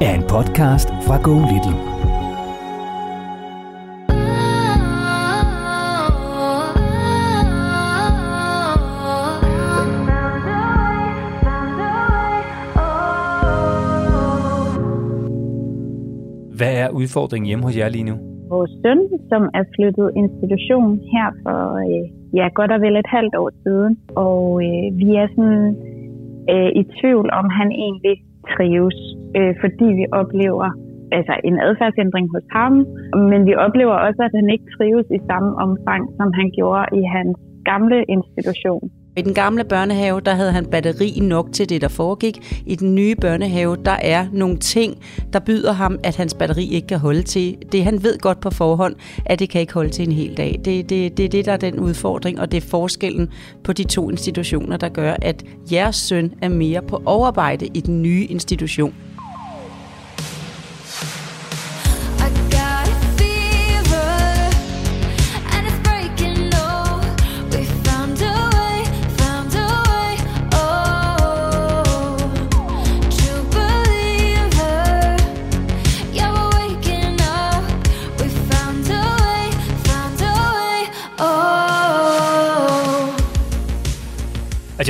er en podcast fra Go Little. Hvad er udfordringen hjemme hos jer lige nu? Vores søn, som er flyttet institution her for øh, ja, godt og vel et halvt år siden, og øh, vi er sådan øh, i tvivl om, han egentlig trives, øh, fordi vi oplever altså en adfærdsændring hos ham, men vi oplever også, at han ikke trives i samme omfang, som han gjorde i hans gamle institution. I den gamle børnehave, der havde han batteri nok til det, der foregik. I den nye børnehave, der er nogle ting, der byder ham, at hans batteri ikke kan holde til. Det han ved godt på forhånd, at det kan ikke holde til en hel dag. Det det, det, er det, der er den udfordring, og det er forskellen på de to institutioner, der gør, at jeres søn er mere på overarbejde i den nye institution.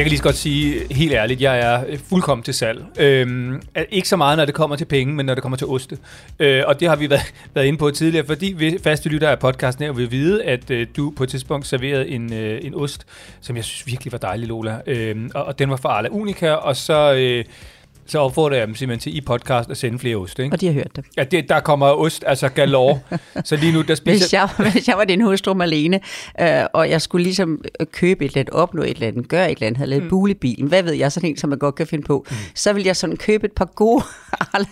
Jeg kan lige så godt sige helt ærligt, jeg er fuldkommen til salg. Øhm, ikke så meget, når det kommer til penge, men når det kommer til oste. Øh, og det har vi været, været inde på tidligere, fordi vi faste lytter af podcasten her vil vide, at øh, du på et tidspunkt serverede en, øh, en ost, som jeg synes virkelig var dejlig, Lola. Øh, og, og den var fra Arla Unica, og så... Øh, så opfordrer jeg dem simpelthen til i podcast at sende flere ost. Ikke? Og de har hørt det. Ja, det, der kommer ost, altså galore. så lige nu, der spiser... Hvis jeg, hvis jeg var din hustru alene, øh, og jeg skulle ligesom øh, købe et eller andet, opnå et eller andet, gøre et eller andet, havde lavet mm. bulebilen, hvad ved jeg, sådan en, som man godt kan finde på, mm. så vil jeg sådan købe et par gode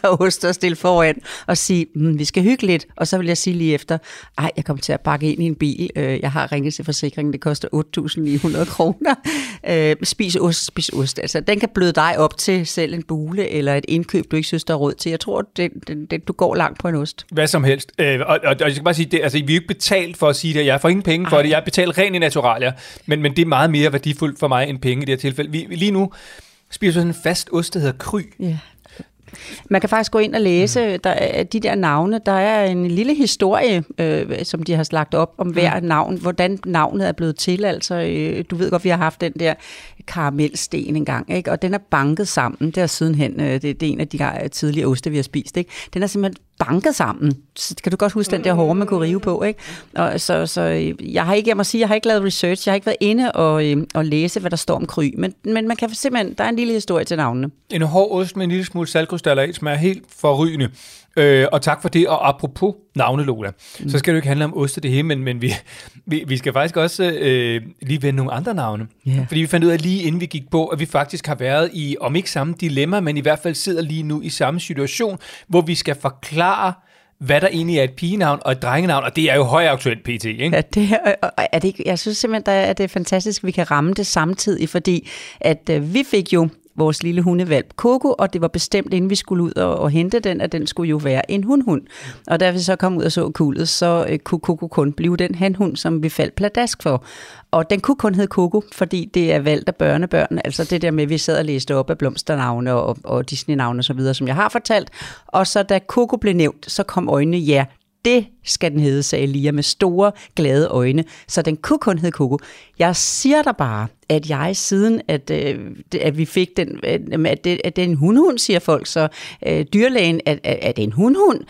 ost og stille foran, og sige, mm, vi skal hygge lidt, og så vil jeg sige lige efter, ej, jeg kommer til at bakke ind i en bil, øh, jeg har ringet til forsikringen, det koster 8.900 kroner. Øh, spis ost, spis ost. Altså, den kan bløde dig op til selv en bule hule eller et indkøb, du ikke synes, der er råd til. Jeg tror, det, det, det, du går langt på en ost. Hvad som helst. Øh, og, og, og, jeg skal bare sige, det, altså, vi er ikke betalt for at sige det. Jeg får ingen penge for Ej. det. Jeg er betalt rent i naturalier. Men, men det er meget mere værdifuldt for mig end penge i det her tilfælde. Vi, lige nu spiser sådan en fast ost, der hedder Kry. Ja. Man kan faktisk gå ind og læse der er de der navne. Der er en lille historie, øh, som de har slagt op om hver navn, hvordan navnet er blevet til. Altså, øh, du ved godt, vi har haft den der karamelsten engang, ikke? og den er banket sammen. Det er sidenhen, øh, det, det er en af de øh, tidligere oste, vi har spist. Ikke? Den er simpelthen banket sammen. Så kan du godt huske den der hårde, man kunne rive på, ikke? Og så, så øh, jeg har ikke, jeg må sige, jeg har ikke lavet research, jeg har ikke været inde og, øh, og læse, hvad der står om kry, men, men man kan simpelthen, der er en lille historie til navnene. En hård ost med en lille smule saltkrystaller i, smager helt forrygende. Øh, og tak for det, og apropos navne, Lola, mm. så skal det jo ikke handle om ost det hele, men, men vi, vi, vi skal faktisk også øh, lige vende nogle andre navne. Yeah. Fordi vi fandt ud af lige inden vi gik på, at vi faktisk har været i, om ikke samme dilemma, men i hvert fald sidder lige nu i samme situation, hvor vi skal forklare, hvad der egentlig er et pigenavn og et drengenavn, og det er jo højaktuelt pt. Ikke? Ja, det er, er det, jeg synes simpelthen, at det er fantastisk, at vi kan ramme det samtidig, fordi at øh, vi fik jo vores lille hundevalp Coco, og det var bestemt, inden vi skulle ud og, og hente den, at den skulle jo være en hundhund. Og da vi så kom ud og så kuldet, så øh, kunne Coco kun blive den hanhund, som vi faldt pladask for. Og den kunne kun hedde Coco, fordi det er valgt af børnebørn, altså det der med, at vi sad og læste op af blomsternavne og, og Disney-navne osv., som jeg har fortalt. Og så da Coco blev nævnt, så kom øjnene, ja, det skal den hedde, sagde Lia med store, glade øjne. Så den kunne kun hedde Coco. Jeg siger dig bare, at jeg siden, at, øh, at vi fik den, at det, at det er en hundhund, siger folk, så øh, dyrlægen, at, at, at det er en hundhund.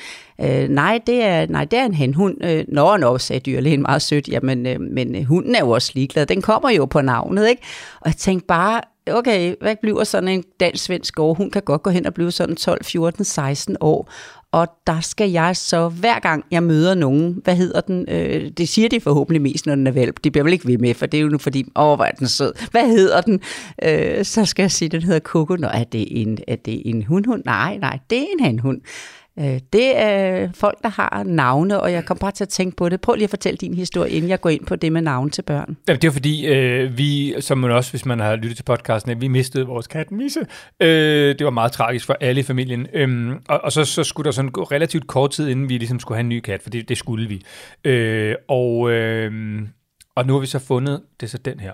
Øh, nej, det er, nej, det er en henhund. Øh, nå, nå, sagde dyrlægen meget sødt. Jamen, øh, men hunden er jo også ligeglad. Den kommer jo på navnet, ikke? Og jeg tænkte bare, okay, hvad bliver sådan en dansk-svensk år? Hun kan godt gå hen og blive sådan 12, 14, 16 år. Og der skal jeg så, hver gang jeg møder nogen, hvad hedder den? Øh, det siger de forhåbentlig mest, når den er valp. Det bliver vel ikke ved med, for det er jo nu fordi, åh, hvor er den sød. Hvad hedder den? Øh, så skal jeg sige, den hedder Coco. Nå, er det en, er det en hundhund? Nej, nej, det er en hanhund. Øh, det er folk, der har navne, og jeg kom bare til at tænke på det. Prøv lige at fortælle din historie, inden jeg går ind på det med navne til børn. Jamen, det er fordi, øh, vi, som man også, hvis man har lyttet til podcasten, vi mistede vores kat Misse. Øh, det var meget tragisk for alle i familien. Øhm, og, og så, så skulle der sådan gå relativt kort tid, inden vi ligesom skulle have en ny kat, for det, det skulle vi. Øh, og, øh, og nu har vi så fundet, det er så den her.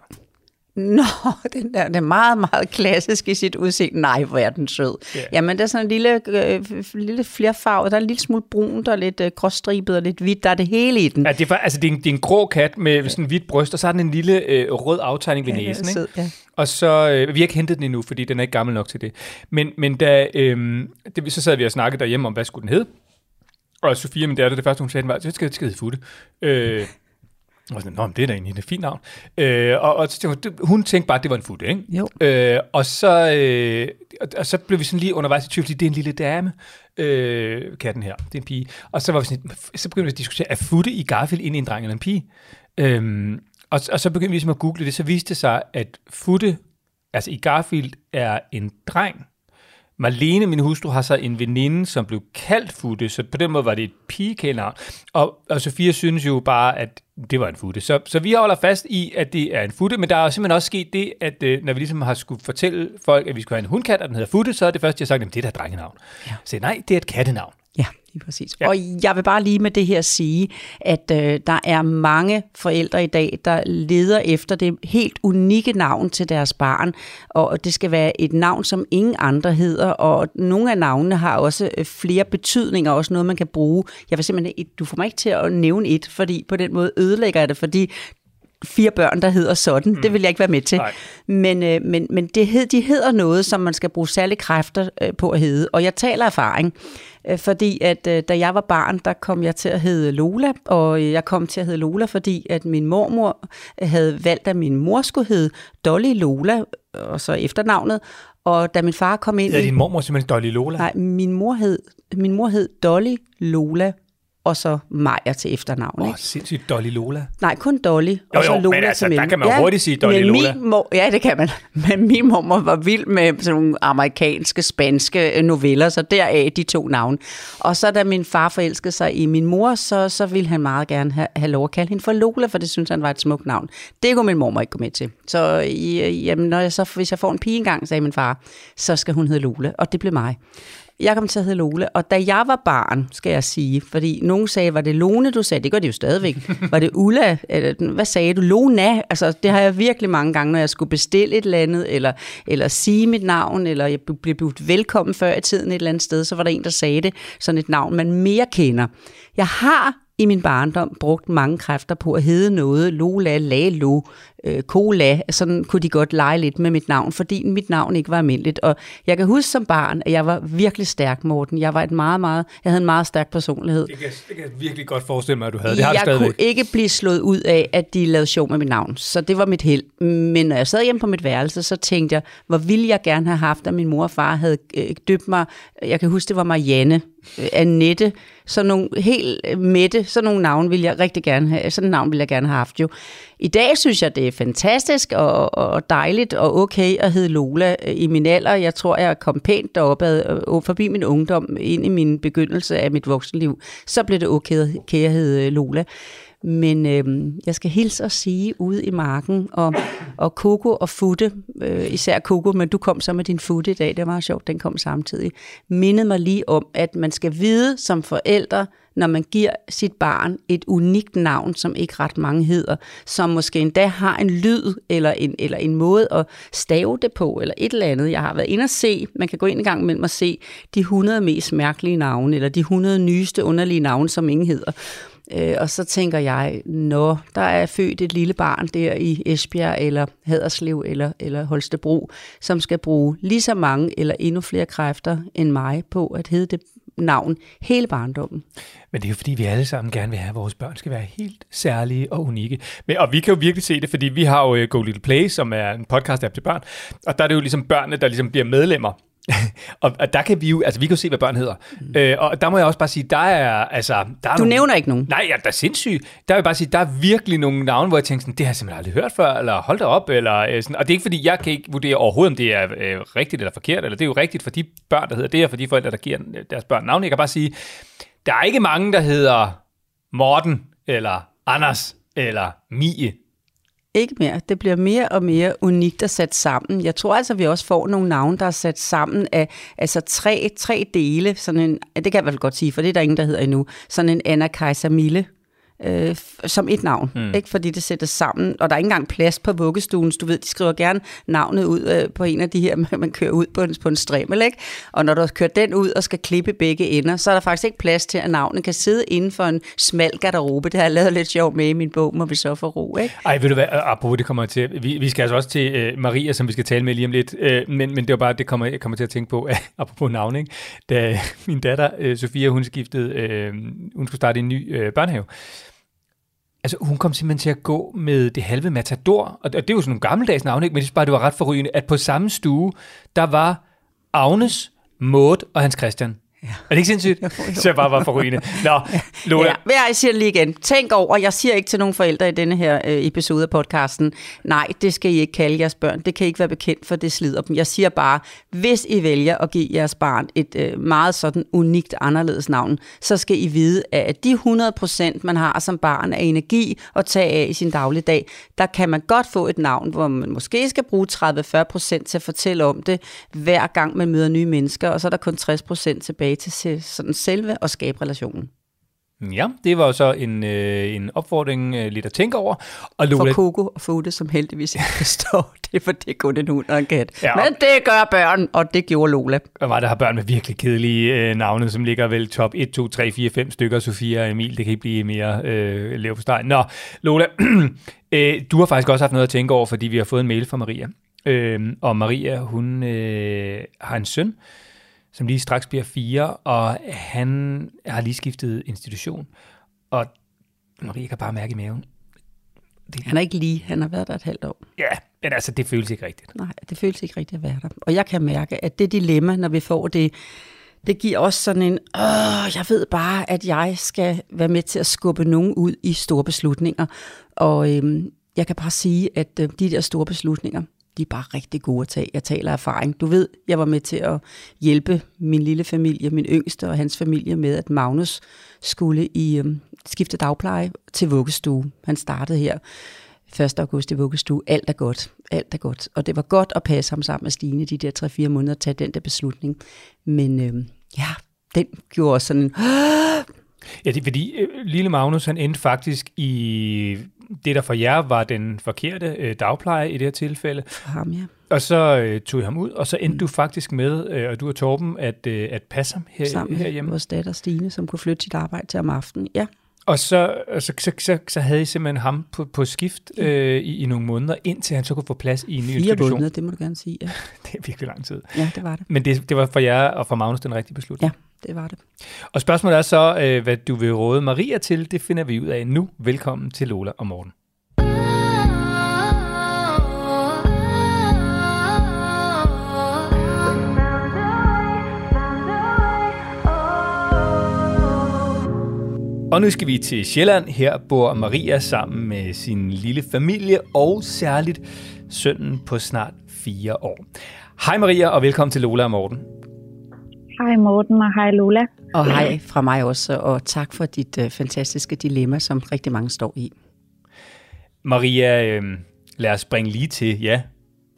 Nå, den der, den er meget, meget klassisk i sit udseende. Nej, hvor er den sød. Yeah. Jamen, der er sådan en lille, øh, lille flerfarve. Der er en lille smule brun, der er lidt øh, gråstribet og lidt hvidt. Der er det hele i den. Ja, det er, altså, det er, en, det er en grå kat med sådan en hvidt bryst, og så har den en lille øh, rød aftegning ved ja, næsen. Sød, ikke? Ja. Og så, øh, vi har ikke hentet den endnu, fordi den er ikke gammel nok til det. Men, men da, øh, det, så sad vi og snakkede derhjemme om, hvad skulle den hedde. Og Sofia, min datter, det første, hun sagde, var, det skal, det skal hedde Futte. Øh, og sådan, Nå, men det er da egentlig et fint navn. Øh, og, og så tænkte, hun tænkte bare, at det var en fut, ikke? Jo. Øh, og, så, øh, og, så blev vi sådan lige undervejs i tvivl, fordi det er en lille dame, øh, katten her, det er en pige. Og så var vi sådan, så begyndte vi at diskutere, er futte i Garfield ind i en dreng eller en pige? Øh, og, og så begyndte vi ligesom at google det, så viste det sig, at futte, altså i Garfield, er en dreng, Marlene, min hustru, har så en veninde, som blev kaldt Futte, så på den måde var det et pigekælder. Og, og Sofia synes jo bare, at det var en futte. Så, så vi holder fast i, at det er en futte, men der er simpelthen også sket det, at øh, når vi ligesom har skulle fortælle folk, at vi skulle have en hundkat, og den hedder Futte, så er det første, jeg har sagt, at det er da drengenavn. Ja. Så nej, det er et kattenavn. Ja, lige præcis. Ja. Og jeg vil bare lige med det her sige, at øh, der er mange forældre i dag, der leder efter det helt unikke navn til deres barn, og det skal være et navn, som ingen andre hedder, og nogle af navnene har også øh, flere betydninger, også noget, man kan bruge. Jeg vil simpelthen, du får mig ikke til at nævne et, fordi på den måde ødelægger jeg det, fordi fire børn, der hedder sådan. Mm. Det vil jeg ikke være med til. Nej. Men, øh, men, men det hed, de hedder noget, som man skal bruge særlige kræfter øh, på at hedde. Og jeg taler erfaring, fordi at øh, da jeg var barn, der kom jeg til at hedde Lola, og jeg kom til at hedde Lola, fordi at min mormor havde valgt, at min mor skulle hedde Dolly Lola, og så efternavnet. Og da min far kom ind... Ja, din mormor simpelthen Dolly Lola? Nej, min mor hed, min mor hed Dolly Lola og så Maja til efternavn. Åh, oh, sindssygt Dolly Lola. Nej, kun Dolly, jo, og så jo, Lola men altså, der kan man ja, hurtigt sige Dolly Lola. Min mor, ja, det kan man. Men min mor var vild med sådan nogle amerikanske, spanske noveller, så deraf de to navne. Og så da min far forelskede sig i min mor, så, så ville han meget gerne have, have lov at kalde hende for Lola, for det synes han var et smukt navn. Det kunne min mor ikke gå med til. Så jamen, når jeg så, hvis jeg får en pige engang, sagde min far, så skal hun hedde Lola, og det blev mig. Jeg kom til at hedde Lole, og da jeg var barn, skal jeg sige, fordi nogen sagde, var det Lone, du sagde? Det gør det jo stadigvæk. Var det Ulla? Eller, hvad sagde du? Lona? Altså, det har jeg virkelig mange gange, når jeg skulle bestille et eller andet, eller, eller sige mit navn, eller jeg blev budt velkommen før i tiden et eller andet sted, så var der en, der sagde det, sådan et navn, man mere kender. Jeg har i min barndom brugt mange kræfter på at hedde noget, Lola, Lalo, øh, Cola, sådan kunne de godt lege lidt med mit navn, fordi mit navn ikke var almindeligt. Og jeg kan huske som barn, at jeg var virkelig stærk, Morten. Jeg var et meget, meget, jeg havde en meget stærk personlighed. Det kan, det kan jeg virkelig godt forestille mig, at du havde. Det har jeg stadigvæk. kunne ikke blive slået ud af, at de lavede sjov med mit navn. Så det var mit held. Men når jeg sad hjemme på mit værelse, så tænkte jeg, hvor ville jeg gerne have haft, at min mor og far havde øh, døbt mig. Jeg kan huske, det var Marianne, øh, Annette, sådan nogle helt øh, mætte, sådan nogle navne ville jeg rigtig gerne have, sådan navn ville jeg gerne have haft jo. I dag synes jeg, det er fantastisk og, og dejligt og okay at hedde Lola øh, i min alder. Jeg tror, jeg kom pænt deroppe ad, øh, forbi min ungdom ind i min begyndelse af mit voksenliv. Så blev det okay at hedde øh, Lola. Men øh, jeg skal hilse og sige ude i marken, og, og Coco og Futte, øh, især Coco, men du kom så med din Futte i dag, det var meget sjovt, den kom samtidig, mindede mig lige om, at man skal vide som forældre, når man giver sit barn et unikt navn, som ikke ret mange hedder, som måske endda har en lyd eller en, eller en måde at stave det på, eller et eller andet. Jeg har været inde og se, man kan gå ind en gang imellem og se de 100 mest mærkelige navne, eller de 100 nyeste underlige navne, som ingen hedder. Øh, og så tænker jeg, når der er født et lille barn der i Esbjerg, eller Haderslev, eller, eller Holstebro, som skal bruge lige så mange eller endnu flere kræfter end mig på at hedde det navn hele barndommen. Men det er jo fordi, vi alle sammen gerne vil have, at vores børn skal være helt særlige og unikke. Men, og vi kan jo virkelig se det, fordi vi har jo øh, Go Little Play, som er en podcast-app til børn. Og der er det jo ligesom børnene, der ligesom bliver medlemmer og der kan vi jo, altså vi kan jo se, hvad børn hedder. Mm. Øh, og der må jeg også bare sige, der er, altså... Der er du nogle, nævner ikke nogen? Nej, ja, der er sindssygt. Der vil jeg bare sige, der er virkelig nogle navne, hvor jeg tænker sådan, det har jeg simpelthen aldrig hørt før, eller hold da op, eller øh, sådan. Og det er ikke fordi, jeg kan ikke vurdere overhovedet, om det er øh, rigtigt eller forkert, eller det er jo rigtigt for de børn, der hedder det, og for de forældre, der giver deres børn navne. Jeg kan bare sige, der er ikke mange, der hedder Morten, eller Anders, eller Mie, ikke mere. Det bliver mere og mere unikt at sætte sammen. Jeg tror altså, vi også får nogle navne, der er sat sammen af altså tre, tre dele. Sådan en, det kan jeg vel godt sige, for det er der ingen, der hedder endnu. Sådan en Anna Kaiser Mille øh, som et navn, mm. ikke? fordi det sættes sammen, og der er ikke engang plads på vuggestuen. Du ved, de skriver gerne navnet ud øh, på en af de her, man kører ud på en, på en stremel, ikke? og når du har kørt den ud og skal klippe begge ender, så er der faktisk ikke plads til, at navnet kan sidde inden for en smal garderobe. Det har jeg lavet lidt sjovt med i min bog, må vi så få ro. Ikke? Ej, ved du hvad, apropos det kommer til, vi, vi skal altså også til uh, Maria, som vi skal tale med lige om lidt, uh, men, men det var bare, det kommer, jeg kommer til at tænke på, uh, apropos navn, ikke? da min datter, uh, Sofia, hun skiftede, uh, hun skulle starte en ny uh, børnehave, Altså, hun kom simpelthen til at gå med det halve Matador, og det er jo sådan nogle gammeldags navne, ikke? men det, bare, det var ret forrygende, at på samme stue, der var Agnes, Maud og Hans Christian. Ja. Er det ikke sindssygt? Jo, jo. Så jeg bare var forrygende. Nå, Lola. Ja, jeg siger det lige igen. Tænk over, jeg siger ikke til nogle forældre i denne her øh, episode af podcasten, nej, det skal I ikke kalde jeres børn. Det kan ikke være bekendt, for det slider dem. Jeg siger bare, hvis I vælger at give jeres barn et øh, meget sådan unikt anderledes navn, så skal I vide, at de 100% man har som barn af energi at tage af i sin dagligdag, der kan man godt få et navn, hvor man måske skal bruge 30-40% til at fortælle om det, hver gang man møder nye mennesker, og så er der kun 60% tilbage tilbage til sådan selve og skabe relationen. Ja, det var jo så en, øh, en opfordring øh, lidt at tænke over. Og Lola... For Coco og Fode, som heldigvis ikke forstår det, for det er kun en hund og en kat. Ja. Men det gør børn, og det gjorde Lola. Og var der har børn med virkelig kedelige øh, navne, som ligger vel top 1, 2, 3, 4, 5 stykker. Sofia og Emil, det kan ikke blive mere øh, lav på steg. Nå, Lola, øh, du har faktisk også haft noget at tænke over, fordi vi har fået en mail fra Maria. Øh, og Maria, hun øh, har en søn, som lige straks bliver fire, og han har lige skiftet institution. Og Maria kan bare mærke i maven. Det, han er ikke lige, han har været der et halvt år. Ja, men altså, det føles ikke rigtigt. Nej, det føles ikke rigtigt at være der. Og jeg kan mærke, at det dilemma, når vi får det, det giver også sådan en, åh, jeg ved bare, at jeg skal være med til at skubbe nogen ud i store beslutninger. Og øhm, jeg kan bare sige, at øh, de der store beslutninger, de er bare rigtig gode at tage. Jeg taler erfaring. Du ved, jeg var med til at hjælpe min lille familie, min yngste og hans familie med, at Magnus skulle i øhm, skifte dagpleje til vuggestue. Han startede her 1. august i vuggestue. Alt er godt. Alt er godt. Og det var godt at passe ham sammen med Stine de der 3-4 måneder at tage den der beslutning. Men øhm, ja, den gjorde sådan en... Ja, det er fordi øh, lille Magnus, han endte faktisk i det, der for jer var den forkerte øh, dagpleje i det her tilfælde. For ham, ja. Og så øh, tog I ham ud, og så endte mm. du faktisk med, øh, og du og Torben, at, øh, at passe ham her, Sammen herhjemme. vores datter Stine, som kunne flytte sit arbejde til om aftenen, ja. Og så, så, så, så, så havde I simpelthen ham på, på skift øh, i, i nogle måneder, indtil han så kunne få plads i en ny Fire institution. Fire måneder, det må du gerne sige, ja. det er virkelig lang tid. Ja, det var det. Men det, det var for jer og for Magnus den rigtige beslutning. Ja, det var det. Og spørgsmålet er så, øh, hvad du vil råde Maria til. Det finder vi ud af nu. Velkommen til Lola og Morten. Og nu skal vi til Sjælland. Her bor Maria sammen med sin lille familie og særligt sønnen på snart fire år. Hej Maria, og velkommen til Lola og Morten. Hej Morten, og hej Lola. Og hej fra mig også, og tak for dit uh, fantastiske dilemma, som rigtig mange står i. Maria, øh, lad os springe lige til, ja,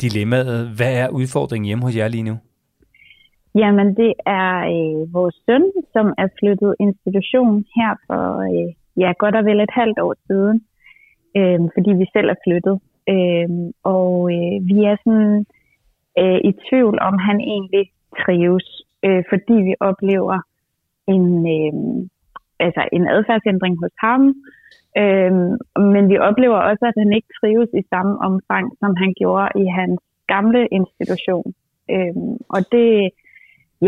dilemmaet. Hvad er udfordringen hjemme hos jer lige nu? Jamen, det er øh, vores søn, som er flyttet institution her for øh, ja, godt og vel et halvt år siden, øh, fordi vi selv er flyttet. Øh, og øh, vi er sådan øh, i tvivl om, han egentlig trives, øh, fordi vi oplever en, øh, altså en adfærdsændring hos ham, øh, men vi oplever også, at han ikke trives i samme omfang, som han gjorde i hans gamle institution. Øh, og det,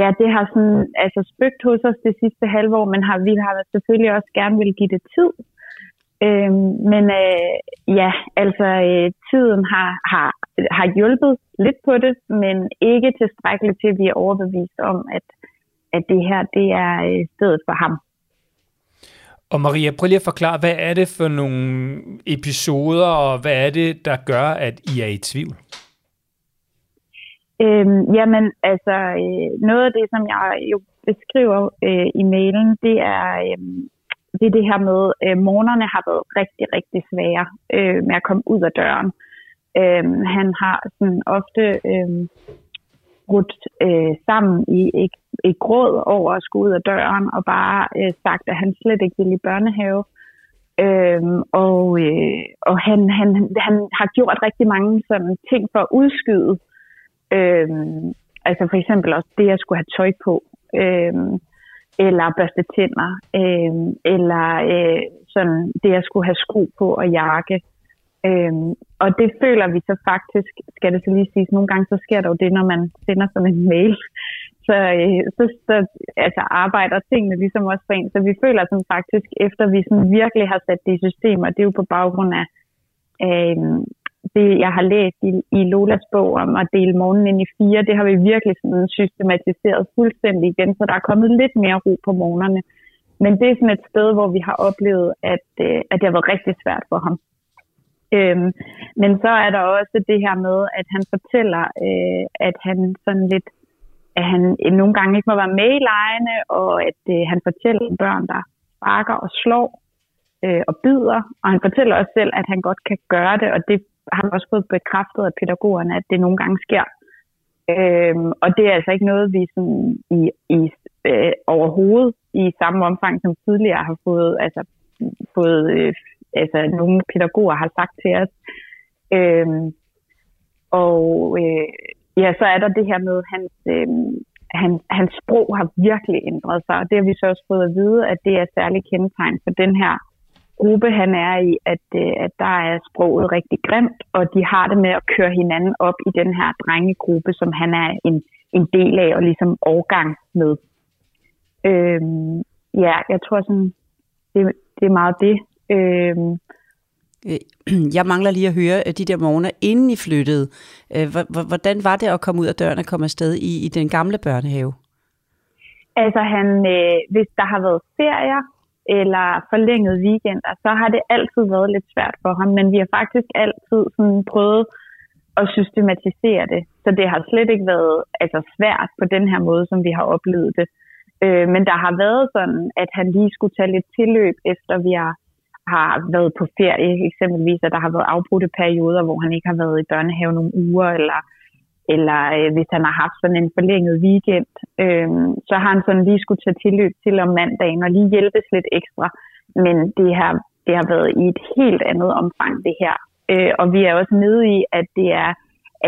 ja, det har sådan, altså spøgt hos os det sidste halve år, men har, vi har selvfølgelig også gerne vil give det tid. Øh, men øh, ja, altså øh, tiden har, har, har hjulpet lidt på det, men ikke tilstrækkeligt til, at vi er overbevist om, at, at det her det er øh, stedet for ham. Og Maria, prøv lige at forklare, hvad er det for nogle episoder, og hvad er det, der gør, at I er i tvivl? Øhm, jamen, altså, øh, noget af det, som jeg jo beskriver øh, i mailen, det er, øh, det er det her med, at øh, morgenerne har været rigtig, rigtig svære øh, med at komme ud af døren. Øh, han har sådan ofte øh, brudt øh, sammen i et, et gråd over at skulle ud af døren, og bare øh, sagt, at han slet ikke ville i børnehave. Øhm, og øh, og han, han, han har gjort rigtig mange sådan ting for at udskyde Øhm, altså for eksempel også det, at skulle have tøj på, øhm, eller børste tænder, øh, eller øh, sådan det, at skulle have sko på og jakke. Øh, og det føler vi så faktisk, skal det så lige siges, nogle gange så sker der jo det, når man sender sådan en mail, så, øh, så, så altså, arbejder tingene ligesom også for en. Så vi føler sådan faktisk, efter vi sådan virkelig har sat det i system, og det er jo på baggrund af, øh, det, jeg har læst i, i Lolas bog om at dele morgenen ind i fire, det har vi virkelig sådan systematiseret fuldstændig igen, så der er kommet lidt mere ro på morgenerne. Men det er sådan et sted, hvor vi har oplevet, at, øh, at det har været rigtig svært for ham. Øhm, men så er der også det her med, at han fortæller, øh, at han sådan lidt, at han nogle gange ikke må være med i lejene, og at øh, han fortæller børn, der sparker og slår øh, og bider. Og han fortæller også selv, at han godt kan gøre det, og det har også fået bekræftet af pædagogerne, at det nogle gange sker. Øhm, og det er altså ikke noget, vi sådan i, i øh, overhovedet i samme omfang som tidligere har fået, altså, fået øh, altså, nogle pædagoger har sagt til os. Øhm, og øh, ja, så er der det her med, at hans, øh, hans, hans sprog har virkelig ændret sig, og det har vi så også fået at vide, at det er særligt kendetegn for den her gruppe, han er i, at, øh, at der er sproget rigtig grimt, og de har det med at køre hinanden op i den her drengegruppe, som han er en, en del af og ligesom overgang med. Øhm, ja, jeg tror sådan, det, det er meget det. Øhm, jeg mangler lige at høre øh, de der morgener, inden I flyttede. Øh, hvordan var det at komme ud af døren og komme afsted i, i den gamle børnehave? Altså, han, øh, hvis der har været ferier, eller forlænget weekender, så har det altid været lidt svært for ham, men vi har faktisk altid sådan prøvet at systematisere det. Så det har slet ikke været altså, svært på den her måde, som vi har oplevet det. Øh, men der har været sådan, at han lige skulle tage lidt tilløb, efter vi har, har været på ferie, eksempelvis, at der har været afbrudte perioder, hvor han ikke har været i børnehave nogle uger, eller eller øh, hvis han har haft sådan en forlænget weekend, øh, så har han sådan lige skulle tage tilløb til om mandagen og lige hjælpes lidt ekstra. Men det har, det har været i et helt andet omfang, det her. Øh, og vi er også nede i, at det er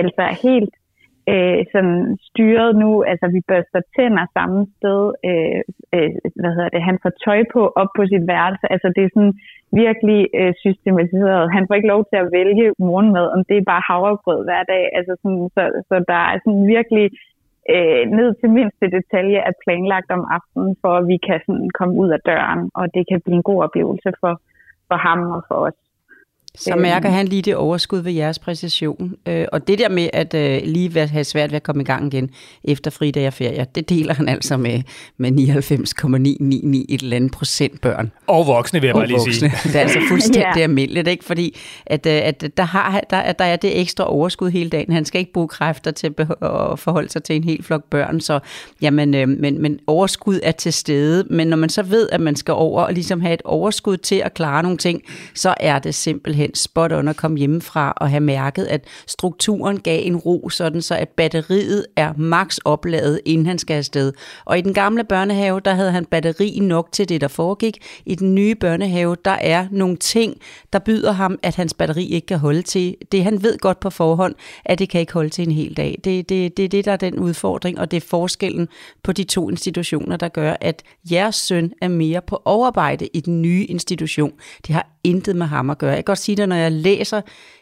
altså helt øh, sådan styret nu, altså vi børster tænder samme sted, øh, øh, hvad hedder det, han får tøj på op på sit værelse, altså det er sådan virkelig øh, systematiseret. Han får ikke lov til at vælge morgenmad, om det er bare havregrød hver dag, altså sådan, så, så der er sådan virkelig øh, ned til mindste detalje er planlagt om aftenen, for at vi kan sådan komme ud af døren, og det kan blive en god oplevelse for, for ham og for os. Så mærker han lige det overskud ved jeres præcision. Øh, og det der med at øh, lige have svært ved at komme i gang igen efter fridag og ferie, det deler han altså med, med 99,999 et eller andet procent børn. Og voksne, vil jeg bare lige voksne. sige. Det er altså fuldstændig ja. almindeligt, ikke? Fordi at, øh, at der, har, der, der er det ekstra overskud hele dagen. Han skal ikke bruge kræfter til at forholde sig til en hel flok børn. Så jamen, men, men overskud er til stede. Men når man så ved, at man skal over og ligesom have et overskud til at klare nogle ting, så er det simpelthen simpelthen spot on at komme hjemmefra og have mærket, at strukturen gav en ro, sådan så at batteriet er max opladet, inden han skal afsted. Og i den gamle børnehave, der havde han batteri nok til det, der foregik. I den nye børnehave, der er nogle ting, der byder ham, at hans batteri ikke kan holde til. Det han ved godt på forhånd, at det kan ikke holde til en hel dag. Det det, det, er det, der er den udfordring, og det er forskellen på de to institutioner, der gør, at jeres søn er mere på overarbejde i den nye institution. Det har intet med ham at gøre. Jeg kan godt sige det, når jeg læser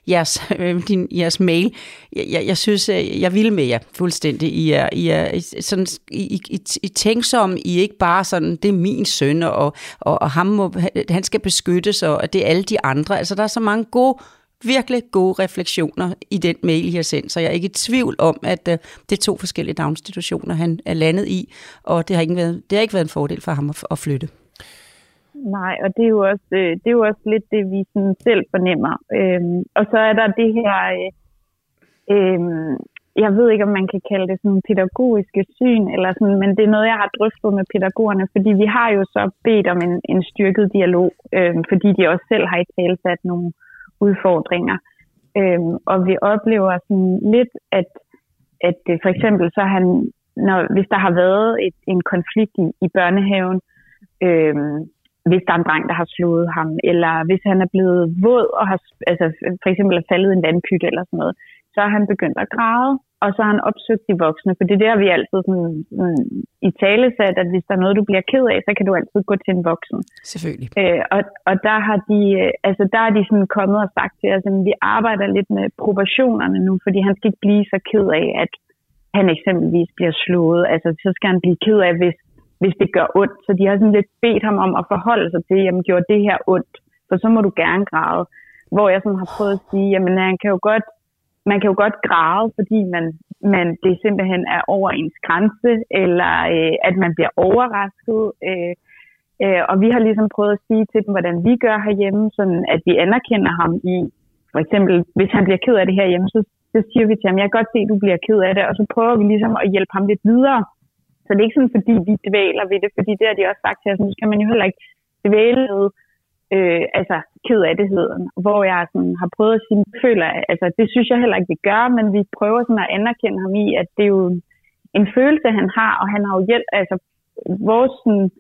jeres, øh, din, jeres mail. Jeg, jeg, jeg synes, øh, jeg vil med jer fuldstændig. I er, I er sådan, I, I, I tænksomme. I er ikke bare sådan, det er min søn, og, og, og ham må, han skal beskyttes, og det er alle de andre. Altså, der er så mange gode virkelig gode refleksioner i den mail, I har sendt, så jeg er ikke i tvivl om, at uh, det er to forskellige daginstitutioner, han er landet i, og det har ikke været, det har ikke været en fordel for ham at, at flytte. Nej, og det er jo også, øh, det er jo også lidt det, vi sådan selv fornemmer. Øhm, og så er der det her, øh, øh, jeg ved ikke, om man kan kalde det sådan pædagogiske syn, eller sådan, men det er noget, jeg har drøftet med pædagogerne, fordi vi har jo så bedt om en, en styrket dialog, øh, fordi de også selv har i talsat nogle udfordringer. Øh, og vi oplever sådan lidt, at, at for eksempel så han, når, hvis der har været et, en konflikt i, i børnehaven, øh, hvis der er en dreng, der har slået ham, eller hvis han er blevet våd og har, altså for eksempel er faldet i en vandpytte eller sådan noget, så har han begyndt at græde, og så har han opsøgt de voksne, for det er der, vi altid sådan, sådan, i tale sat, at hvis der er noget, du bliver ked af, så kan du altid gå til en voksen. Selvfølgelig. Øh, og, og der har de, øh, altså der er de sådan kommet og sagt til os, at vi arbejder lidt med proportionerne nu, fordi han skal ikke blive så ked af, at han eksempelvis bliver slået. Altså så skal han blive ked af, hvis hvis det gør ondt. Så de har sådan lidt bedt ham om at forholde sig til, jamen gjorde det her ondt, for så må du gerne græde. Hvor jeg sådan har prøvet at sige, jamen han kan jo godt, man kan jo godt græde, fordi man, man, det simpelthen er over ens grænse, eller øh, at man bliver overrasket. Øh, øh, og vi har ligesom prøvet at sige til dem, hvordan vi gør herhjemme, sådan at vi anerkender ham i, for eksempel, hvis han bliver ked af det herhjemme, så, så siger vi til ham, jeg kan godt se, at du bliver ked af det, og så prøver vi ligesom at hjælpe ham lidt videre det er ikke sådan, fordi vi dvæler ved det, fordi det har de også sagt til os, nu skal man jo heller ikke dvæle ved øh, altså ked af det hvor jeg sådan har prøvet at sige, føler, altså det synes jeg heller ikke, vi gør, men vi prøver sådan at anerkende ham i, at det er jo en følelse, han har, og han har jo hjælp, altså vores sådan,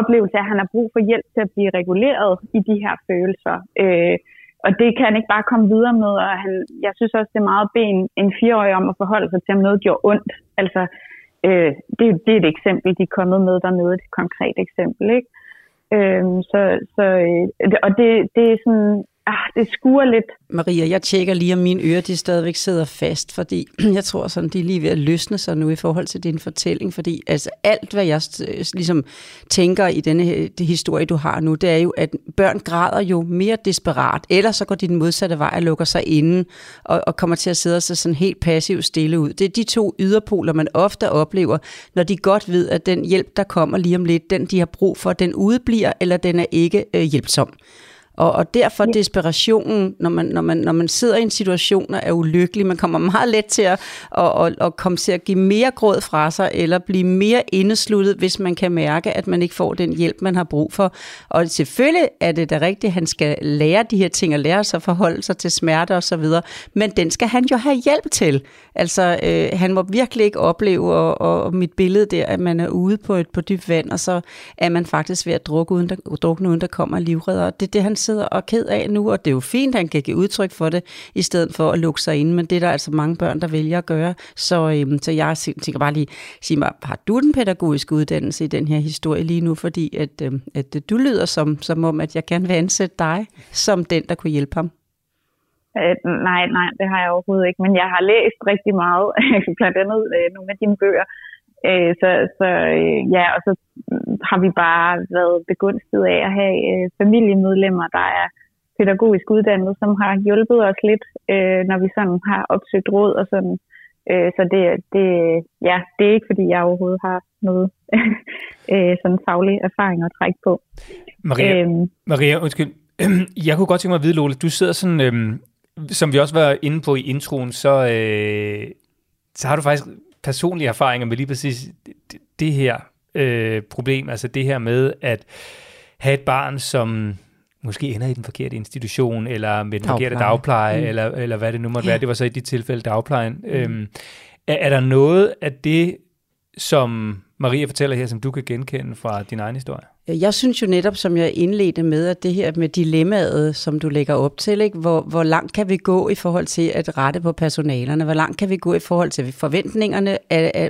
oplevelse er, at han har brug for hjælp til at blive reguleret i de her følelser. Øh, og det kan han ikke bare komme videre med, og han, jeg synes også, det er meget ben en, en fireårig om at forholde sig til, om noget gjorde ondt. Altså, Øh, det, det er et eksempel, de er kommet med dernede, et konkret eksempel. Ikke? Øh, så, så, øh, og det, det er sådan, ah, det skuer lidt. Maria, jeg tjekker lige, om mine ører de stadigvæk sidder fast, fordi jeg tror sådan, de er lige ved at løsne sig nu i forhold til din fortælling, fordi altså alt, hvad jeg øh, ligesom tænker i denne øh, det historie, du har nu, det er jo, at børn græder jo mere desperat, eller så går de den modsatte vej og lukker sig inde og, og kommer til at sidde sig sådan helt passivt stille ud. Det er de to yderpoler, man ofte oplever, når de godt ved, at den hjælp, der kommer lige om lidt, den de har brug for, den udbliver, eller den er ikke øh, hjælpsom. Og, og derfor desperationen, når man, når, man, når man sidder i en situation og er ulykkelig, man kommer meget let til at, at, at, at komme til at give mere gråd fra sig, eller blive mere indesluttet, hvis man kan mærke, at man ikke får den hjælp, man har brug for. Og selvfølgelig er det da rigtigt, at han skal lære de her ting, og lære sig at forholde sig til smerte og så videre, men den skal han jo have hjælp til. Altså, øh, han må virkelig ikke opleve, og, og mit billede der, at man er ude på et på dybt vand, og så er man faktisk ved at drukke uden der, drukne, uden der kommer livredder. Det er det, han sidder og er ked af nu, og det er jo fint, at han kan give udtryk for det, i stedet for at lukke sig ind, men det er der altså mange børn, der vælger at gøre. Så, øhm, så jeg tænker bare lige, sige mig, har du den pædagogiske uddannelse i den her historie lige nu, fordi at, øhm, at du lyder som, som om, at jeg gerne vil ansætte dig som den, der kunne hjælpe ham? Øh, nej, nej, det har jeg overhovedet ikke, men jeg har læst rigtig meget, blandt andet øh, nogle af dine bøger, Øh, så så øh, ja, og så har vi bare været begunstiget af at have øh, familiemedlemmer, der er pædagogisk uddannet, som har hjulpet os lidt, øh, når vi sådan har opsøgt råd og sådan. Øh, så det, det, ja, det er ikke, fordi jeg overhovedet har noget øh, sådan faglig erfaring at trække på. Maria, øhm, Maria undskyld. Jeg kunne godt tænke mig at vide, Lola, du sidder sådan, øh, som vi også var inde på i introen, så, øh, så har du faktisk personlige erfaringer med lige præcis det, det her øh, problem, altså det her med at have et barn, som måske ender i den forkerte institution, eller med den Dagpleje. forkerte dagpleje, mm. eller, eller hvad det nu måtte ja. være. Det var så i dit tilfælde dagplejen. Mm. Øhm, er, er der noget af det, som Maria fortæller her, som du kan genkende fra din egen historie? Jeg synes jo netop, som jeg indledte med, at det her med dilemmaet, som du lægger op til, ikke? Hvor, hvor langt kan vi gå i forhold til at rette på personalerne? Hvor langt kan vi gå i forhold til forventningerne?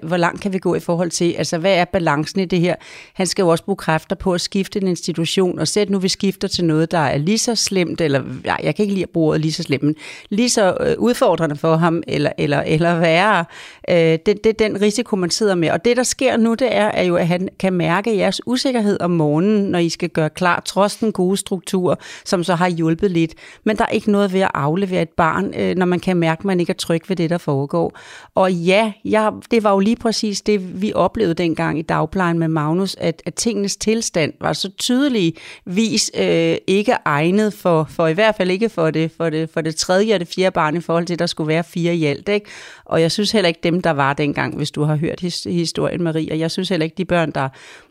Hvor langt kan vi gå i forhold til, altså hvad er balancen i det her? Han skal jo også bruge kræfter på at skifte en institution, og sæt nu, vi skifter til noget, der er lige så slemt, eller nej, jeg kan ikke lide at bruge ordet lige så slemt, men lige så øh, udfordrende for ham, eller, eller, eller værre. Øh, det, det er den risiko, man sidder med. Og det, der sker nu, det er, er jo, at han kan mærke jeres usikkerhed om morgenen, når I skal gøre klar, trods den gode struktur, som så har hjulpet lidt. Men der er ikke noget ved at aflevere et barn, øh, når man kan mærke, at man ikke er tryg ved det, der foregår. Og ja, jeg, det var jo lige præcis det, vi oplevede dengang i dagplejen med Magnus, at, at tingenes tilstand var så tydeligvis øh, ikke egnet for, for i hvert fald ikke for det, for, det, for det tredje og det fjerde barn i forhold til, at der skulle være fire i alt. Ikke? Og jeg synes heller ikke dem, der var dengang, hvis du har hørt his, historien, Marie, og jeg synes heller ikke de børn, der,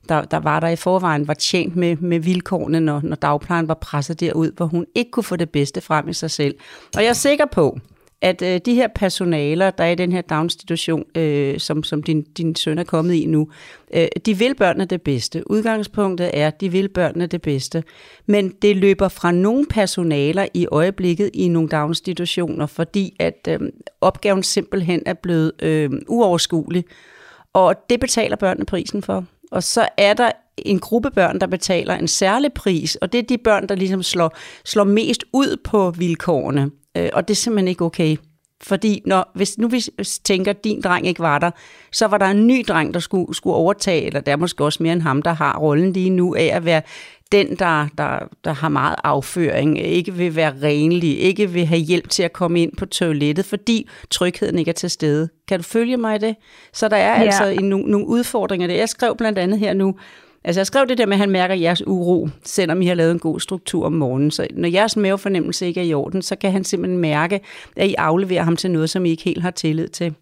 der, der var der i forvejen, var tjent med, med vilkårene, når, når dagplejen var presset derud, hvor hun ikke kunne få det bedste frem i sig selv. Og jeg er sikker på, at øh, de her personaler, der er i den her daginstitution, øh, som, som din, din søn er kommet i nu, øh, de vil børnene det bedste. Udgangspunktet er, at de vil børnene det bedste. Men det løber fra nogle personaler i øjeblikket i nogle daginstitutioner, fordi at øh, opgaven simpelthen er blevet øh, uoverskuelig. Og det betaler børnene prisen for. Og så er der en gruppe børn, der betaler en særlig pris, og det er de børn, der ligesom slår, slår mest ud på vilkårene. Øh, og det er simpelthen ikke okay. Fordi når, hvis nu vi tænker, at din dreng ikke var der, så var der en ny dreng, der skulle, skulle overtage, eller der er måske også mere end ham, der har rollen lige nu af at være den, der, der, der har meget afføring, ikke vil være renlig, ikke vil have hjælp til at komme ind på toilettet, fordi trygheden ikke er til stede. Kan du følge mig i det? Så der er ja. altså en, nogle, nogle udfordringer. Jeg skrev blandt andet her nu, Altså jeg skrev det der med, at han mærker jeres uro, selvom I har lavet en god struktur om morgenen. Så når jeres mavefornemmelse ikke er i orden, så kan han simpelthen mærke, at I afleverer ham til noget, som I ikke helt har tillid til.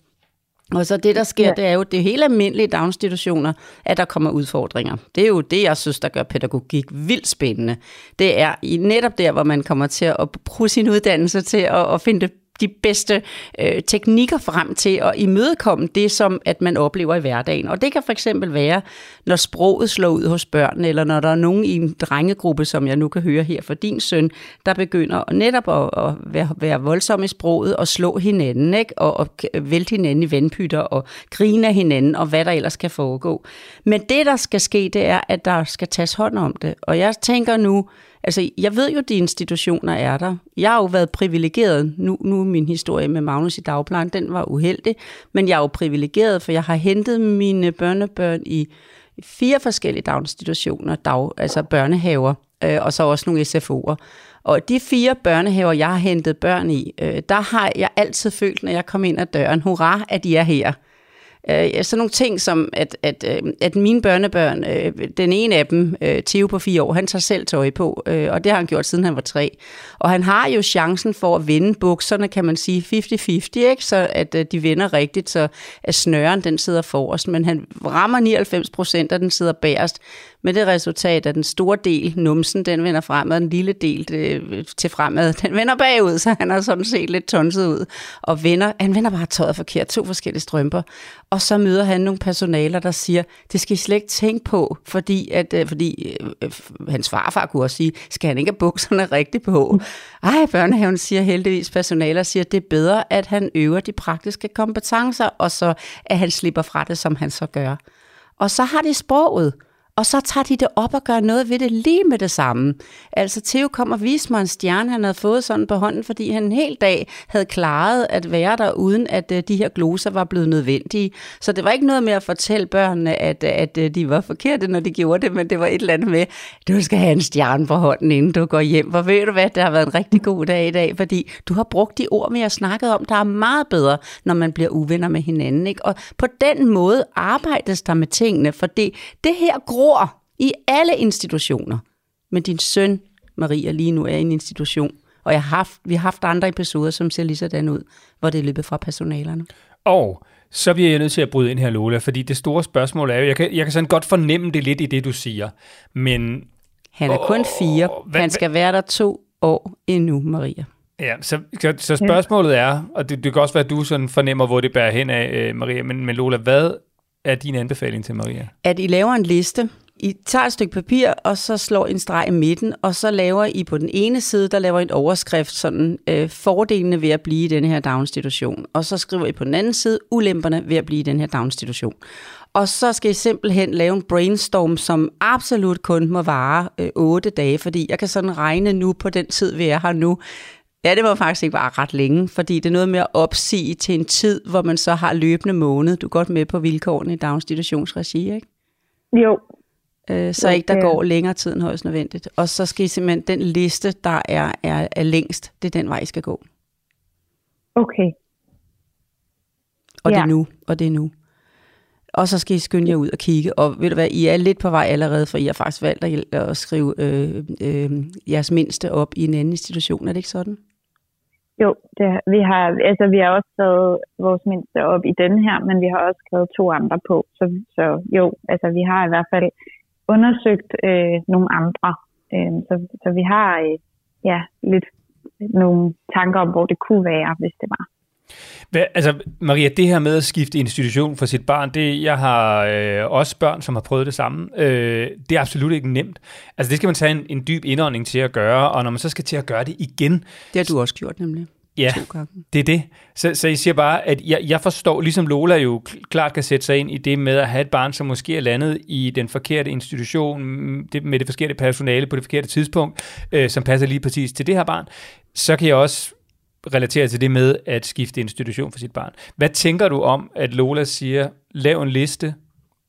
Og så det, der sker, ja. det er jo det hele almindelige daginstitutioner, at der kommer udfordringer. Det er jo det, jeg synes, der gør pædagogik vildt spændende. Det er netop der, hvor man kommer til at bruge sin uddannelse til at, at finde de bedste øh, teknikker frem til at imødekomme det, som at man oplever i hverdagen. Og det kan for eksempel være, når sproget slår ud hos børn, eller når der er nogen i en drengegruppe, som jeg nu kan høre her for din søn, der begynder netop at, at være, være voldsom i sproget og slå hinanden, ikke? Og, og vælte hinanden i vandpytter og grine af hinanden, og hvad der ellers kan foregå. Men det, der skal ske, det er, at der skal tages hånd om det. Og jeg tænker nu, Altså, jeg ved jo, at de institutioner er der. Jeg har jo været privilegeret. Nu, nu er min historie med Magnus i dagplejen, den var uheldig. Men jeg er jo privilegeret, for jeg har hentet mine børnebørn i fire forskellige daginstitutioner, dag, altså børnehaver, øh, og så også nogle SFO'er. Og de fire børnehaver, jeg har hentet børn i, øh, der har jeg altid følt, når jeg kom ind ad døren, hurra, at de er her. Øh, sådan nogle ting som, at, at, øh, at mine børnebørn, øh, den ene af dem, øh, Theo på fire år, han tager selv tøj på, øh, og det har han gjort siden han var tre. Og han har jo chancen for at vende bukserne, kan man sige, 50-50, ikke? så at øh, de vender rigtigt, så at snøren den sidder forrest, men han rammer 99 procent, og den sidder bagerst med det resultat, at den store del, numsen, den vender fremad, og den lille del det, til fremad, den vender bagud, så han er sådan set lidt tonset ud, og vender, han vender bare tøjet forkert, to forskellige strømper, og så møder han nogle personaler, der siger, det skal I slet ikke tænke på, fordi, at, øh, fordi øh, øh hans farfar kunne også sige, skal han ikke have bukserne rigtigt på? Ej, børnehaven siger heldigvis, personaler siger, det er bedre, at han øver de praktiske kompetencer, og så at han slipper fra det, som han så gør. Og så har de sproget og så tager de det op og gør noget ved det lige med det samme. Altså Theo kom og viste mig en stjerne, han havde fået sådan på hånden, fordi han en hel dag havde klaret at være der, uden at øh, de her gloser var blevet nødvendige. Så det var ikke noget med at fortælle børnene, at, øh, at øh, de var forkerte, når de gjorde det, men det var et eller andet med, du skal have en stjerne på hånden, inden du går hjem. For ved du hvad, det har været en rigtig god dag i dag, fordi du har brugt de ord, vi har snakket om, der er meget bedre, når man bliver uvenner med hinanden. Ikke? Og på den måde arbejdes der med tingene, for det, det her grå bor i alle institutioner. Men din søn, Maria, lige nu er i en institution. Og jeg har haft, vi har haft andre episoder, som ser lige sådan ud, hvor det er løbet fra personalerne. Og så bliver jeg nødt til at bryde ind her, Lola, fordi det store spørgsmål er jo, jeg kan, jeg kan sådan godt fornemme det lidt i det, du siger, men Han er kun fire. hvad- Han skal være der to år endnu, Maria. Ja, så, så, så spørgsmålet er, og det, det kan også være, at du sådan fornemmer, hvor det bærer hen af, øh, Maria, men, men Lola, hvad er din anbefaling til Maria? At I laver en liste. I tager et stykke papir, og så slår en streg i midten, og så laver I på den ene side, der laver I en overskrift, sådan øh, fordelene ved at blive i den her daginstitution. Og så skriver I på den anden side, ulemperne ved at blive i den her daginstitution. Og så skal I simpelthen lave en brainstorm, som absolut kun må vare øh, 8 dage, fordi jeg kan sådan regne nu på den tid, vi er her nu. Ja, det var faktisk ikke bare ret længe, fordi det er noget med at opsige til en tid, hvor man så har løbende måned. Du er godt med på vilkårene i daginstitutionsregi, ikke? Jo, Øh, så Jo, ikke der det er- går længere tid end højst nødvendigt. Og så skal I simpelthen, den liste, der er, er, er længst, det er den vej, I skal gå. okay. Og det Ja. er nu, og det er nu. Og så skal I skynde jer ud og kigge. Og ved du hvad, I er lidt på vej allerede, for I har faktisk valgt at, at skrive øh, øh, jeres mindste op i en anden institution. Er det ikke sådan? Jo, det, vi har altså vi har også taget vores mindste op i den her, men vi har også skrevet to andre på. Så, så jo, altså vi har i hvert fald undersøgt øh, nogle andre. Øh, så, så vi har øh, ja, lidt nogle tanker om, hvor det kunne være, hvis det var. Hvad, altså, Maria, det her med at skifte institution for sit barn, det, jeg har øh, også børn, som har prøvet det samme. Øh, det er absolut ikke nemt. Altså, det skal man tage en, en dyb indånding til at gøre, og når man så skal til at gøre det igen, Det har du også gjort nemlig. ja, det er det. Så, så jeg siger bare, at jeg, jeg forstår, ligesom Lola jo kl- klart kan sætte sig ind i det med at have et barn, som måske er landet i den forkerte institution, mm, det, med det forkerte personale på det forkerte tidspunkt, øh, som passer lige præcis til det her barn, så kan jeg også relatere til det med at skifte institution for sit barn. Hvad tænker du om, at Lola siger, lav en liste,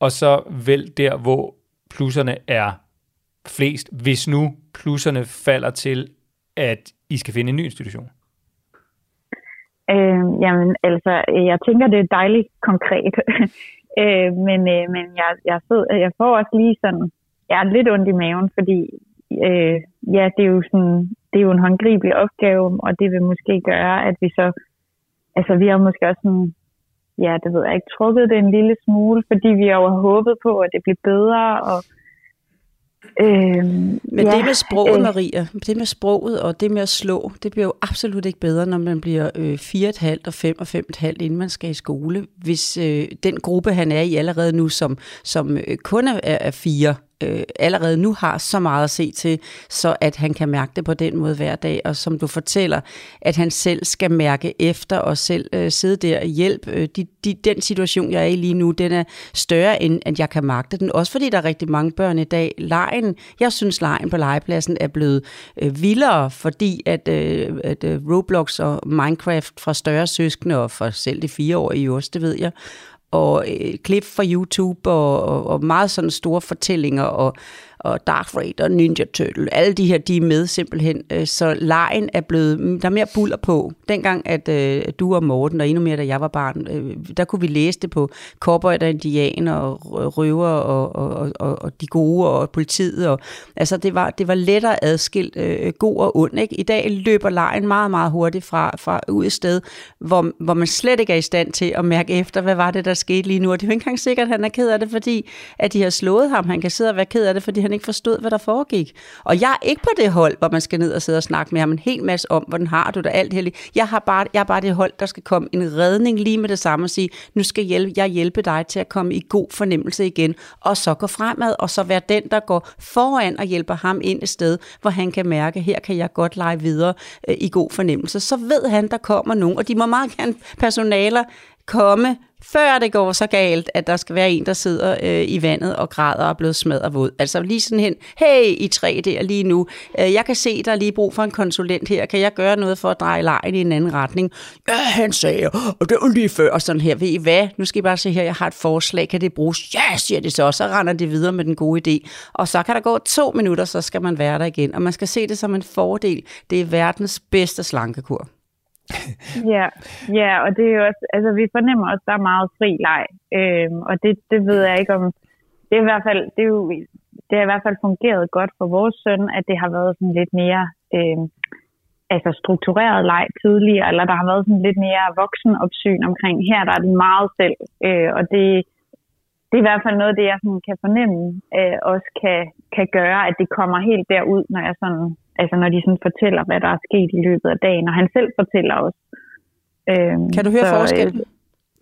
og så vælg der, hvor plusserne er flest, hvis nu plusserne falder til, at I skal finde en ny institution? Øh, jamen, altså, jeg tænker, det er dejligt konkret. øh, men øh, men jeg, jeg, sidder, jeg får også lige sådan, jeg er lidt ondt i maven, fordi øh, ja, det er jo sådan, det er jo en håndgribelig opgave, og det vil måske gøre, at vi så, altså vi har måske også sådan, ja, det ved jeg ikke, trukket det en lille smule, fordi vi har jo håbet på, at det bliver bedre, og øh, Men ja, det med sproget, øh, Maria, det med sproget og det med at slå, det bliver jo absolut ikke bedre, når man bliver øh, 4,5 og 5 og 5,5, inden man skal i skole. Hvis øh, den gruppe, han er i allerede nu, som, som øh, kun er, er fire, øh, allerede nu har så meget at se til, så at han kan mærke det på den måde hver dag, og som du fortæller, at han selv skal mærke efter og selv øh, sidde der og hjælpe. Øh, de, de, den situation, jeg er i lige nu, den er større, end at jeg kan magte den. Også fordi der er rigtig mange børn i dag. Lejen, jeg synes, lejen på legepladsen er blevet øh, vildere, fordi at, øh, at øh, Roblox og Minecraft fra større søskende, og for selv de i også, det ved jeg, og øh, klip fra YouTube og, og, og meget sådan store fortællinger og, og Dark Raid og Ninja Turtle. Alle de her, de er med simpelthen. Øh, Så lejen er blevet, mm, der er mere buller på. Dengang, at øh, du og Morten, og endnu mere, da jeg var barn, øh, der kunne vi læse det på Cowboy og Indianer og røver og, og, og, og de gode og politiet. Og, altså, det var, det var lettere adskilt øh, god og ond. Ikke? I dag løber lejen meget, meget hurtigt fra, fra ud et sted, hvor, hvor man slet ikke er i stand til at mærke efter, hvad var det, der skete lige nu. Og det er jo ikke engang sikkert, at han er ked af det, fordi at de har slået ham. Han kan sidde og være ked af det, fordi han ikke forstod, hvad der foregik. Og jeg er ikke på det hold, hvor man skal ned og sidde og snakke med ham en hel masse om, hvordan har du det, alt heldigt. Jeg, har bare, jeg har bare det hold, der skal komme en redning lige med det samme og sige, nu skal hjælpe, jeg hjælpe dig til at komme i god fornemmelse igen, og så gå fremad, og så være den, der går foran og hjælper ham ind et sted, hvor han kan mærke, her kan jeg godt lege videre øh, i god fornemmelse. Så ved han, der kommer nogen, og de må meget gerne personaler komme, før det går så galt, at der skal være en, der sidder øh, i vandet og græder og er blevet smadret våd. Altså lige sådan hen, hey, I tre der lige nu, øh, jeg kan se, der er lige brug for en konsulent her, kan jeg gøre noget for at dreje lejen i en anden retning? Ja, han sagde, og det var lige før, og sådan her, ved I hvad, nu skal I bare se her, jeg har et forslag, kan det bruges? Ja, siger det så, så render det videre med den gode idé. Og så kan der gå to minutter, så skal man være der igen, og man skal se det som en fordel. Det er verdens bedste slankekur. Ja, ja, og det er jo også, altså vi fornemmer også, at der er meget fri leg, øhm, og det, det ved jeg ikke om, det er i hvert fald, det er jo, det har i hvert fald fungeret godt for vores søn, at det har været sådan lidt mere, øhm, altså struktureret leg tidligere, eller der har været sådan lidt mere voksenopsyn omkring, her der er det meget selv, øh, og det, det er i hvert fald noget, det jeg sådan kan fornemme, øh, også kan, kan gøre, at det kommer helt derud, når jeg sådan, altså når de sådan fortæller, hvad der er sket i løbet af dagen, og han selv fortæller også. Øh, kan du høre så, forskellen? Øh,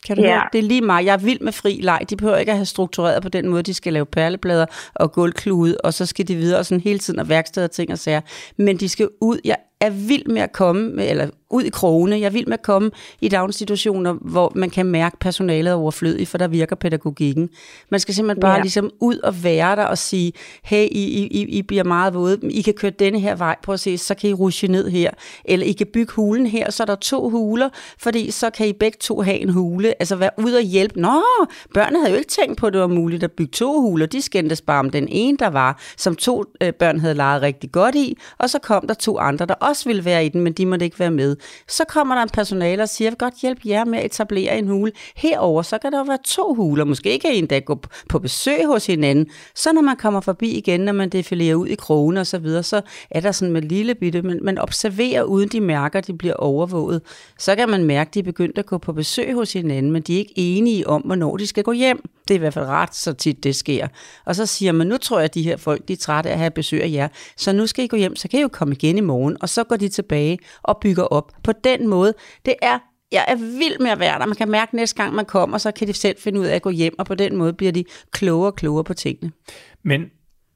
kan du ja. høre? Det er lige mig. Jeg er vild med fri leg. De behøver ikke at have struktureret på den måde. De skal lave perleplader og gulvklude, og så skal de videre sådan hele tiden og værksteder og ting og sager. Men de skal ud. Jeg er vild med at komme, eller ud i krogene. Jeg vil med at komme i daginstitutioner, hvor man kan mærke personalet overflødigt, for der virker pædagogikken. Man skal simpelthen bare ja. ligesom ud og være der og sige, hey, I, I, I bliver meget våde, I kan køre denne her vej, prøv at se, så kan I rushe ned her. Eller I kan bygge hulen her, så er der to huler, fordi så kan I begge to have en hule. Altså være ud og hjælpe. Nå, børnene havde jo ikke tænkt på, at det var muligt at bygge to huler. De skændtes bare om den ene, der var, som to øh, børn havde leget rigtig godt i, og så kom der to andre, der også ville være i den, men de måtte ikke være med. Så kommer der en personale og siger, jeg vil godt hjælpe jer med at etablere en hule. Herover så kan der jo være to huler. Måske kan I endda gå på besøg hos hinanden. Så når man kommer forbi igen, når man defilerer ud i krogen og så videre, så er der sådan med lille bitte, men man observerer uden de mærker, de bliver overvåget. Så kan man mærke, at de er begyndt at gå på besøg hos hinanden, men de er ikke enige om, hvornår de skal gå hjem. Det er i hvert fald ret så tit, det sker. Og så siger man, nu tror jeg, at de her folk, de er trætte af at have besøg af jer, så nu skal I gå hjem, så kan I jo komme igen i morgen. Og så går de tilbage og bygger op på den måde. Det er jeg er vild med at være der. Man kan mærke, at næste gang man kommer, så kan de selv finde ud af at gå hjem, og på den måde bliver de klogere og klogere på tingene. Men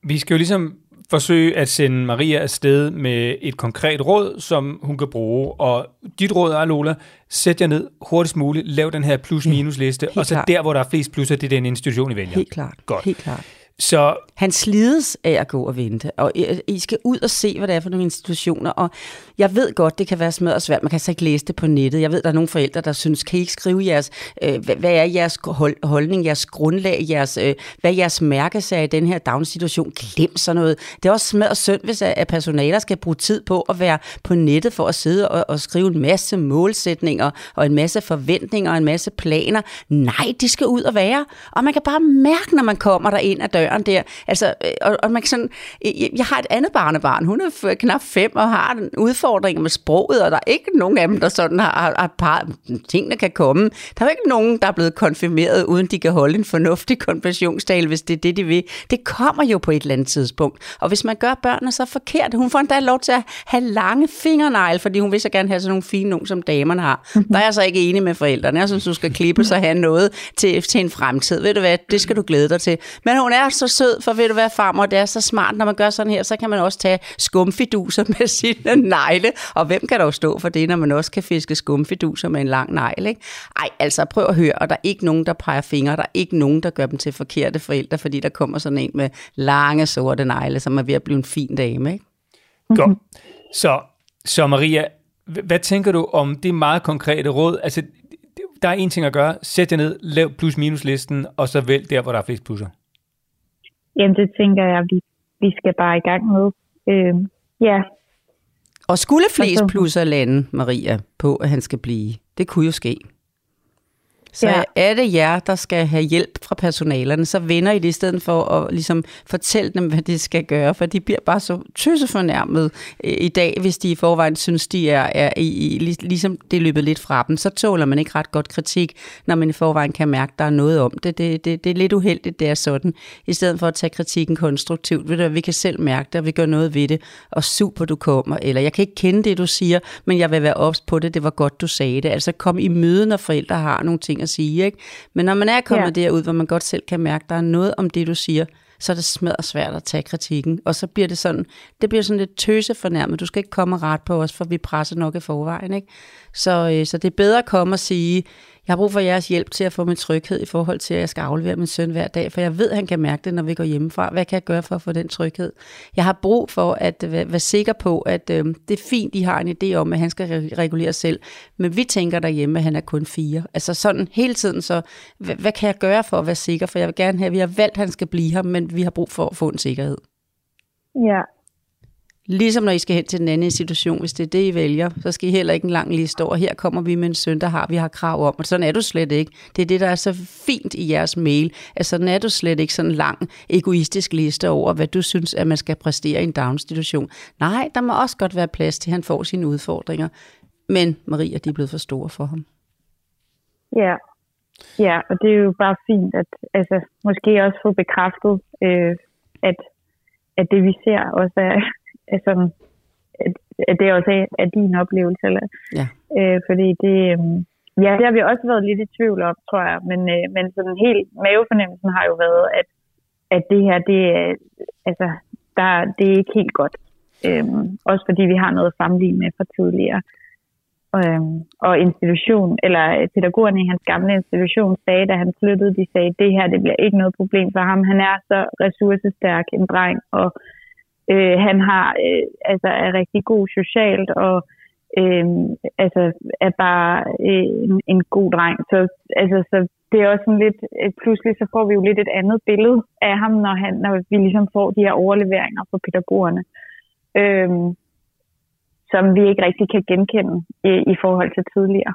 vi skal jo ligesom forsøge at sende Maria afsted med et konkret råd, som hun kan bruge. Og dit råd er, Lola, sæt jer ned hurtigst muligt, lav den her plus-minus liste, og så klart. der, hvor der er flest plusser, det er den institution, I vælger. Helt klart. Godt. Helt klart. Så han slides af at gå og vente, og I skal ud og se, hvad det er for nogle institutioner, og jeg ved godt, det kan være smadret svært, man kan så ikke læse det på nettet. Jeg ved, der er nogle forældre, der synes, kan I ikke skrive jeres, øh, hvad, hvad er jeres holdning, jeres grundlag, jeres, øh, hvad er jeres mærkesag i den her daginstitution? Glem sådan noget. Det er også smadret synd, hvis øh, at personaler skal bruge tid på at være på nettet for at sidde og, og skrive en masse målsætninger, og en masse forventninger, og en masse planer. Nej, de skal ud og være, og man kan bare mærke, når man kommer der ind ad døren der, Altså, øh, og, og man kan sådan, øh, jeg har et andet barnebarn, hun er knap fem og har en udfordring med sproget, og der er ikke nogen af dem, der sådan har, har, har par ting, der kan komme. Der er ikke nogen, der er blevet konfirmeret, uden de kan holde en fornuftig konfirmationstale, hvis det er det, de vil. Det kommer jo på et eller andet tidspunkt. Og hvis man gør børnene så forkert, hun får endda lov til at have lange fingernegle, fordi hun vil så gerne have sådan nogle fine nogen, som damerne har. Der er jeg så ikke enig med forældrene. Jeg synes, du skal klippe så have noget til, til en fremtid. Ved du hvad, det skal du glæde dig til. Men hun er så sød, for ved du hvad, farmor, det er så smart, når man gør sådan her, så kan man også tage skumfiduser med sine negle. Og hvem kan dog stå for det, når man også kan fiske skumfiduser med en lang negl, ikke? Ej, altså prøv at høre, og der er ikke nogen, der peger fingre, der er ikke nogen, der gør dem til forkerte forældre, fordi der kommer sådan en med lange sorte negle, som er ved at blive en fin dame, ikke? Godt. Så, så Maria, hvad tænker du om det meget konkrete råd? Altså, der er en ting at gøre. Sæt jer ned, lav plus-minus-listen, og så vælg der, hvor der er flest plusser. Jamen, det tænker jeg, vi, vi skal bare i gang med. Øh, ja. Og skulle flest plusser lande, Maria, på, at han skal blive? Det kunne jo ske. Så ja. er det jer, der skal have hjælp fra personalerne, så vender I det i stedet for at ligesom fortælle dem, hvad de skal gøre, for de bliver bare så tøsefornærmet øh, i dag, hvis de i forvejen synes, de er, er i, i, ligesom det er løbet lidt fra dem. Så tåler man ikke ret godt kritik, når man i forvejen kan mærke, at der er noget om det. Det, det, det er lidt uheldigt, det er sådan. I stedet for at tage kritikken konstruktivt. Ved du, vi kan selv mærke det, og vi gør noget ved det, og super du kommer, eller jeg kan ikke kende det, du siger, men jeg vil være ops på det, det var godt, du sagde det. Altså kom i møde, når forældre har nogle ting at sige. Ikke? Men når man er kommet ja. derud, hvor man godt selv kan mærke, at der er noget om det, du siger, så er det smadret svært at tage kritikken. Og så bliver det sådan, det bliver sådan lidt tøse fornærmet. Du skal ikke komme ret på os, for vi presser nok i forvejen. Ikke? Så, øh, så det er bedre at komme og sige, jeg har brug for jeres hjælp til at få min tryghed i forhold til, at jeg skal aflevere min søn hver dag, for jeg ved, at han kan mærke det, når vi går hjemmefra. Hvad kan jeg gøre for at få den tryghed? Jeg har brug for at øh, være sikker på, at øh, det er fint, I har en idé om, at han skal regulere selv, men vi tænker derhjemme, at han er kun fire. Altså sådan hele tiden, så hvad, hvad kan jeg gøre for at være sikker? For jeg vil gerne have, at vi har valgt, at han skal blive her, men vi har brug for at få en sikkerhed. Ja, Ligesom når I skal hen til den anden institution, hvis det er det, I vælger, så skal I heller ikke en lang liste over, her kommer vi med en søn, der har vi har krav om. Og sådan er du slet ikke. Det er det, der er så fint i jeres mail, at sådan er du slet ikke sådan en lang, egoistisk liste over, hvad du synes, at man skal præstere i en daginstitution. Nej, der må også godt være plads til, at han får sine udfordringer. Men Maria, de er blevet for store for ham. Ja. ja, og det er jo bare fint, at altså, måske også få bekræftet, øh, at, at det vi ser også er, er sådan, at, det også er, din oplevelse. Eller, Ja. øh, fordi det, øh, ja, det har vi også været lidt i tvivl om, tror jeg, men, øh, men sådan helt mavefornemmelsen har jo været, at, at det her, det er, altså, der, det er ikke helt godt. Øhm, også fordi vi har noget at sammenligne med fra tidligere. Øhm, og institution, eller øh, pædagogerne i hans gamle institution sagde, da han flyttede, de sagde, det her det bliver ikke noget problem for ham. Han er så ressourcestærk en dreng, og øh, Øh, han har øh, altså er rigtig god socialt, og øh, altså er bare øh, en, en god dreng. Så, altså, så det er også sådan lidt, øh, pludselig så får vi jo lidt et andet billede af ham, når, han, når vi ligesom får de her overleveringer fra pædagogerne. Øh, som vi ikke rigtig kan genkende i, i forhold til tidligere.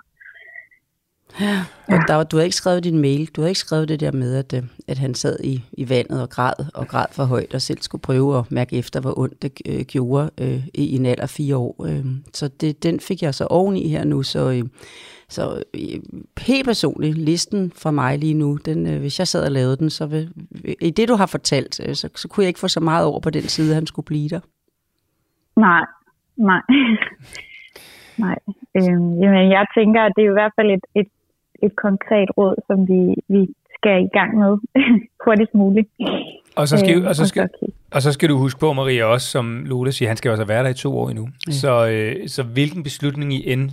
Og der, var- du havde ikke skrevet din mail, du havde ikke skrevet det der med, at, øh, at han sad i, i vandet og græd, og græd for højt, og selv skulle prøve at mærke efter, hvor ondt det øh, gjorde øh, i en alder fire år. Øh, så det, den fik jeg så oveni her nu, så, øh, så øh, helt personligt, listen fra mig lige nu, den, øh, hvis jeg sad og lavede den, så vil, i det du har fortalt, øh, så, så kunne jeg ikke få så meget over på den side, han skulle blive der. Nej, nej. nej. Øhm, jamen, jeg tænker, at det er i hvert fald et, et, et konkret råd, som vi, vi skal i gang med hurtigst muligt. Og så skal, Øhm, og så skal, okay. Og så skal du huske på, Maria, også som Lola siger, han skal også være der i to år endnu. Ja. Så, øh, så hvilken beslutning I end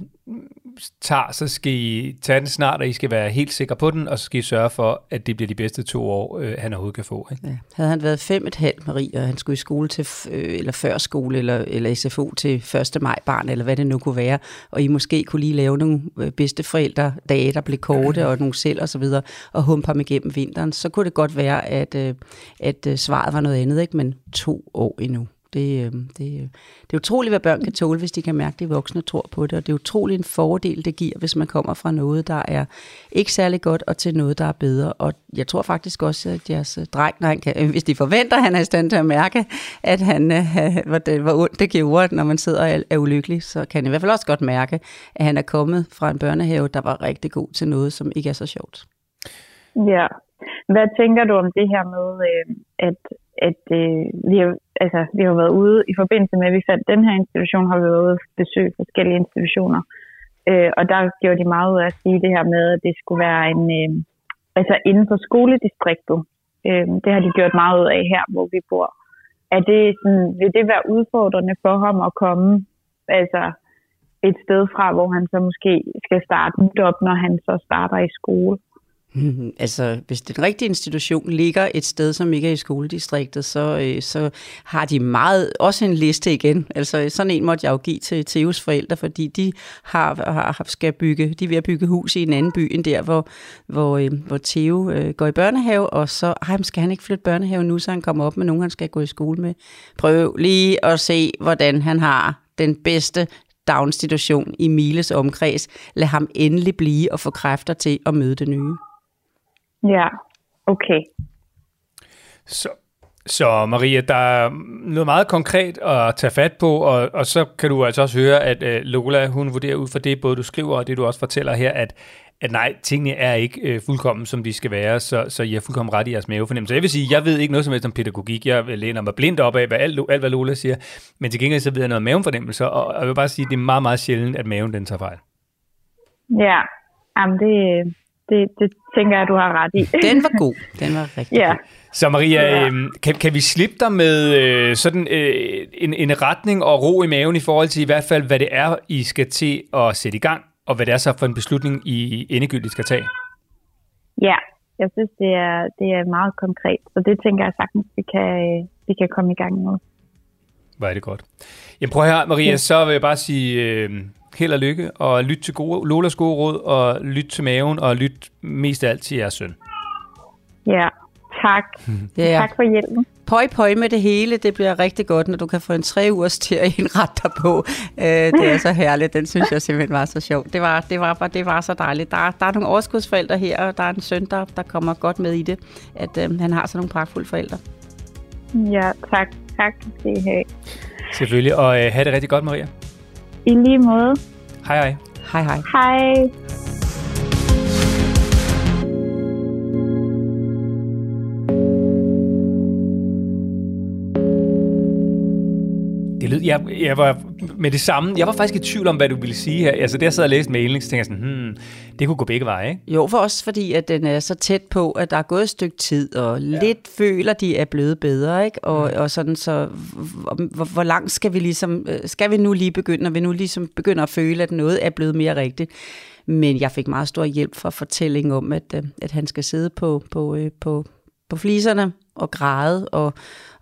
tager, så skal I tage den snart, og I skal være helt sikre på den, og så skal I sørge for, at det bliver de bedste to år, øh, han overhovedet kan få. Ikke? Ja. Havde han været fem et halvt, Marie, og han skulle i skole til, øh, eller før skole, eller, eller SFO til 1. maj barn, eller hvad det nu kunne være, og I måske kunne lige lave nogle øh, bedsteforældre dage, der blev korte, og nogle selv og så videre, og humpe ham igennem vinteren, så kunne det godt være, at, øh, at øh, svaret var noget andet, ikke? men to år endnu. Det, øh, det, øh, det er utroligt, hvad børn kan tåle, hvis de kan mærke, at de voksne tror på det, og det er utroligt en fordel, det giver, hvis man kommer fra noget, der er ikke særlig godt, og til noget, der er bedre. Og jeg tror faktisk også, at jeres øh, dreng, når han kan, hvis de forventer, at han er i stand til at mærke, at han, hvor, det, hvor ondt det gjorde, når man sidder og er, er ulykkelig, så kan han i hvert fald også godt mærke, at han er kommet fra en børnehave, der var rigtig god til noget, som ikke er så sjovt. Ja. Hvad tænker du om det her med, øh, at, at øh, vi, har, altså, vi har været ude, i forbindelse med, at vi fandt den her institution, har vi været ude og besøge forskellige institutioner. Øh, og der gjorde de meget ud af at sige det her med, at det skulle være en, øh, altså inden for skoledistriktet. Øh, det har de gjort meget ud af her, hvor vi bor. Er det sådan, vil det være udfordrende for ham at komme altså et sted fra, hvor han så måske skal starte nyt op, når han så starter i skole? Mhm. Altså, hvis den rigtige institution ligger et sted, som ikke er i skoledistriktet, så, øh, så har de meget, også en liste igen. Altså, sådan en måtte jeg jo give til Theos forældre, fordi de har, har, skal bygge, de er ved at bygge hus i en anden by end der, hvor, hvor, øh, hvor Theo øh, går i børnehave, og så ej, skal han ikke flytte børnehave nu, så han kommer op med nogen, han skal gå i skole med. Prøv lige at se, hvordan han har den bedste daginstitution i Miles omkreds. Lad ham endelig blive og få kræfter til at møde det nye. Ja, okay. Så, så Maria, der er noget meget konkret at tage fat på, og, og så kan du altså også høre, at øh, Lola, hun vurderer ud fra det, både du skriver og det, du også fortæller her, at, at nej, tingene er ikke øh, fuldkommen, som de skal være, så, så I har fuldkommen ret i jeres mavefornemmelse. Jeg vil sige, jeg ved ikke noget som helst om pædagogik. Jeg læner mig blindt op af hvad alt, alt, hvad Lola siger, men til gengæld så ved jeg noget om mavefornemmelse, og, og jeg vil bare sige, at det er meget, meget sjældent, at maven den tager fejl. Ja, Jamen, det, det, det tænker jeg, du har ret i. Den var god. Den var rigtig ja. god. Så Maria, Ja. øh, kan, kan vi slippe dig med øh, sådan øh, en, en retning og ro i maven i forhold til i hvert fald, hvad det er, I skal til at sætte i gang, og hvad det er så for en beslutning, I endegyldigt skal tage? ja, jeg synes, det er, det er meget konkret. Så det tænker jeg sagtens, vi kan, vi kan komme i gang med. Hvor er det godt. Jamen prøv her, Maria, ja. så vil jeg bare sige øh, held og lykke, og lyt til gode, Lolas gode råd, og lyt til maven, og lyt mest af alt til jeres søn. Ja, tak. Ja, ja. Tak for hjælpen. Pøj, pøj med det hele. Det bliver rigtig godt, når du kan få en tre ugers til at indrette dig på. Øh, det er så herligt. Den synes jeg simpelthen var så sjov. Det var, det var, bare- det var så dejligt. Der, er- der er nogle overskudsforældre her, og der er en søn, der, der kommer godt med i det. At øh, han har sådan nogle pragtfulde forældre. Ja, tak. Tak have. Selvfølgelig, og øh, have det rigtig godt, Maria. I lige måde. Hej hej. Hej hej. Hej. Jeg, jeg var med det samme. Jeg var faktisk i tvivl om, hvad du ville sige her. Altså, jeg sad og læste mailen, så tænkte jeg sådan, hmm, det kunne gå begge veje, ikke? Jo, for os, fordi at den er så tæt på, at der er gået et stykke tid, og ja. lidt føler, de er blevet bedre, ikke? Og, mm. og sådan, så hvor, hvor langt skal vi ligesom, øh, skal vi nu lige begynde, når vi nu ligesom begynder at føle, at noget er blevet mere rigtigt? Men jeg fik meget stor hjælp fra fortællingen om, at, øh, at han skal sidde på, på, øh, på, på fliserne og græde, og,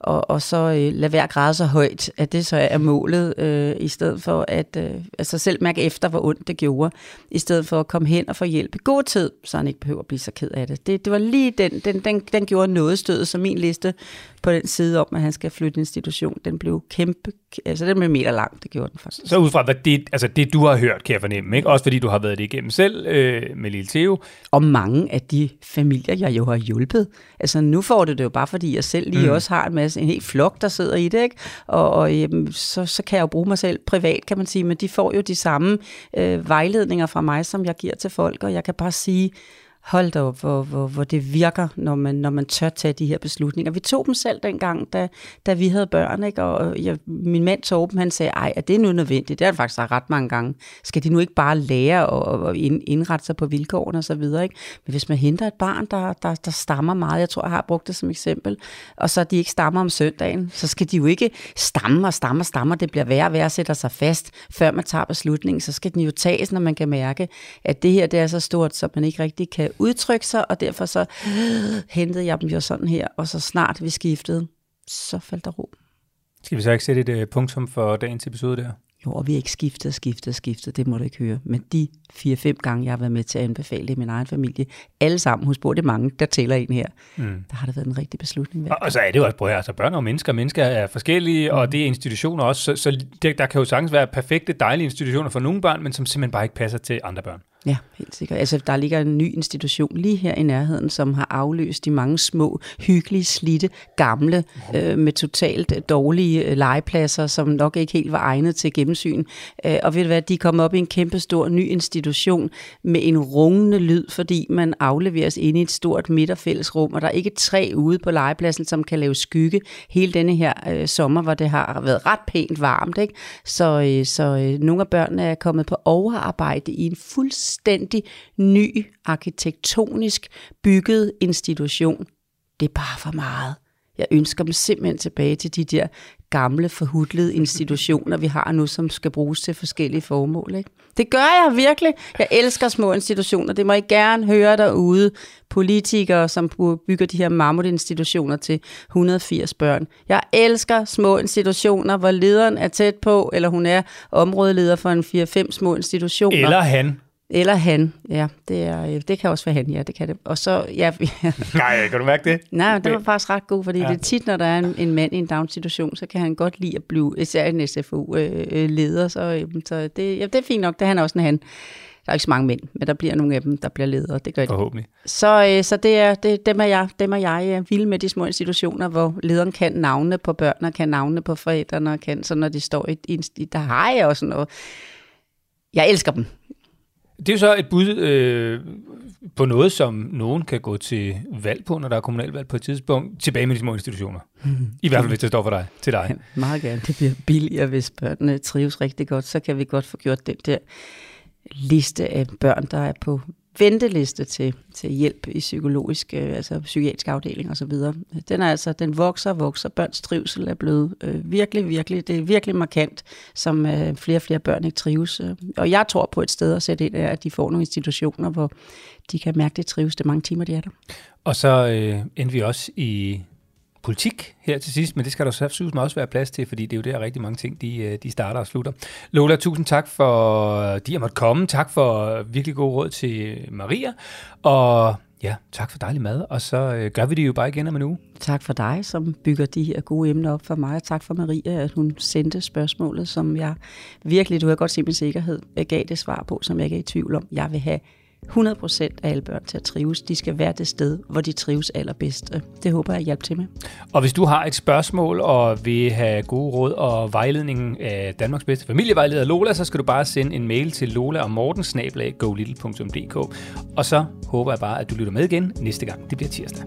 og, og så øh, lade være græde så højt, at det så er målet, øh, i stedet for at øh, altså selv mærke efter, hvor ondt det gjorde, i stedet for at komme hen og få hjælp i god tid, så han ikke behøver at blive så ked af det. Det, det var lige den, den, den, den gjorde noget stødet, så min liste på den side om, at han skal flytte institution, den blev kæmpe, altså den blev meter lang, det gjorde den faktisk. Så ud fra hvad det, altså det, du har hørt, kan jeg fornemme, ikke? også fordi du har været det igennem selv øh, med Lille Theo. Og mange af de familier, jeg jo har hjulpet, altså nu får det det jo bare, fordi jeg selv lige mm. også har en masse, en helt flok, der sidder i det, ikke? og, og jamen, så, så kan jeg jo bruge mig selv privat, kan man sige, men de får jo de samme øh, vejledninger fra mig, som jeg giver til folk, og jeg kan bare sige, hold da op, hvor, hvor, hvor det virker, når man, når man tør tage de her beslutninger. Vi tog dem selv dengang, da, da vi havde børn, ikke? og jeg, min mand Torben, han sagde, ej, er det nu nødvendigt? Det er faktisk ret mange gange. Skal de nu ikke bare lære og, indrette sig på vilkårene og så videre? Ikke? Men hvis man henter et barn, der, der, der stammer meget, jeg tror, jeg har brugt det som eksempel, og så de ikke stammer om søndagen, så skal de jo ikke stamme og stamme og stamme, det bliver værre og værre sætter sig fast, før man tager beslutningen. Så skal den jo tages, når man kan mærke, at det her det er så stort, så man ikke rigtig kan udtrykke sig, og derfor så hentede jeg dem jo sådan her, og så snart vi skiftede, så faldt der ro. Skal vi så ikke sætte et uh, punktum for dagens episode der? Jo, og vi har ikke skiftet, skiftet, skiftet, det må du ikke høre. Men de 4-5 gange, jeg har været med til at anbefale det i min egen familie, alle sammen, husk på, det er mange, der tæller ind her, mm. der har det været en rigtig beslutning. Og, og så er det jo også, prøv her, altså børn og mennesker, mennesker er forskellige, mm. og det er institutioner også, så, så det, der kan jo sagtens være perfekte, dejlige institutioner for nogle børn, men som simpelthen bare ikke passer til andre børn. Ja, helt sikkert. Altså, der ligger en ny institution lige her i nærheden, som har afløst de mange små, hyggelige, slitte, gamle, øh, med totalt dårlige øh, legepladser, som nok ikke helt var egnet til gennemsyn. Øh, og ved du hvad, de kommer op i en kæmpe stor ny institution med en rungende lyd, fordi man afleveres ind i et stort midterfællesrum, og der er ikke tre ude på legepladsen, som kan lave skygge hele denne her øh, sommer, hvor det har været ret pænt varmt. Ikke? Så, øh, så øh, nogle af børnene er kommet på overarbejde i en fuldstændig fuldstændig ny arkitektonisk bygget institution. Det er bare for meget. Jeg ønsker dem simpelthen tilbage til de der gamle, forhudlede institutioner, vi har nu, som skal bruges til forskellige formål. Ikke? Det gør jeg virkelig. Jeg elsker små institutioner. Det må I gerne høre derude. Politikere, som bygger de her mammutinstitutioner til 180 børn. Jeg elsker små institutioner, hvor lederen er tæt på, eller hun er områdeleder for en 4-5 små institutioner. Eller han. Eller han, ja. Det, er, øh, det kan også være han, ja. Det kan det. Og så, ja. Nej, kan du mærke det? Nej, det var faktisk ret god, fordi ja. det er tit, når der er en, en mand i en down-situation, så kan han godt lide at blive, især en SFU-leder, øh, så, øh, så det, ja, det er fint nok, det er han også en han. Der er ikke så mange mænd, men der bliver nogle af dem, der bliver ledere. Det gør de. Forhåbentlig. Så, så det er, det, dem, er jeg, dem er jeg vilde med de små institutioner, hvor lederen kan navne på børn, kan navne på forældrene, og kan, så når de står i, i der har jeg også noget. Jeg elsker dem. Det er jo så et bud øh, på noget, som nogen kan gå til valg på, når der er kommunalvalg på et tidspunkt, tilbage med de små institutioner. I hvert fald, hvis det står for dig, til dig. Ja, meget gerne. Det bliver billigere, hvis børnene trives rigtig godt. Så kan vi godt få gjort den der liste af børn, der er på venteliste til, til hjælp i psykologisk, øh, altså psykiatrisk afdeling og så videre. Den er altså, den vokser og vokser. Børns trivsel er blevet øh, virkelig, virkelig, det er virkelig markant, som øh, flere og flere børn ikke trives. Øh. Og jeg tror på et sted at sætte ind, at de får nogle institutioner, hvor de kan mærke, at det trives det mange timer, de er der. Og så øh, endte vi også i politik her til sidst, men det skal der så også være plads til, fordi det er jo der rigtig mange ting, de, øh, de starter og slutter. Lola, tusind tak for, de har måttet komme. Tak for virkelig god råd til Maria. Og ja, tak for dejlig mad. Og så øh, gør vi det jo bare igen om en uge. Tak for dig, som bygger de her gode emner op for mig. Og tak for Maria, at hun sendte spørgsmålet, som jeg virkelig, du har godt se min sikkerhed, øh, gav det svar på, som jeg ikke er i tvivl om. Jeg vil have 100% af alle børn til at trives. De skal være det sted, hvor de trives allerbedst. Det håber jeg hjælper til med. Og hvis du har et spørgsmål og vil have gode råd og vejledning af Danmarks bedste familievejleder Lola, så skal du bare sende en mail til lola og morten Og så håber jeg bare, at du lytter med igen næste gang. Det bliver tirsdag.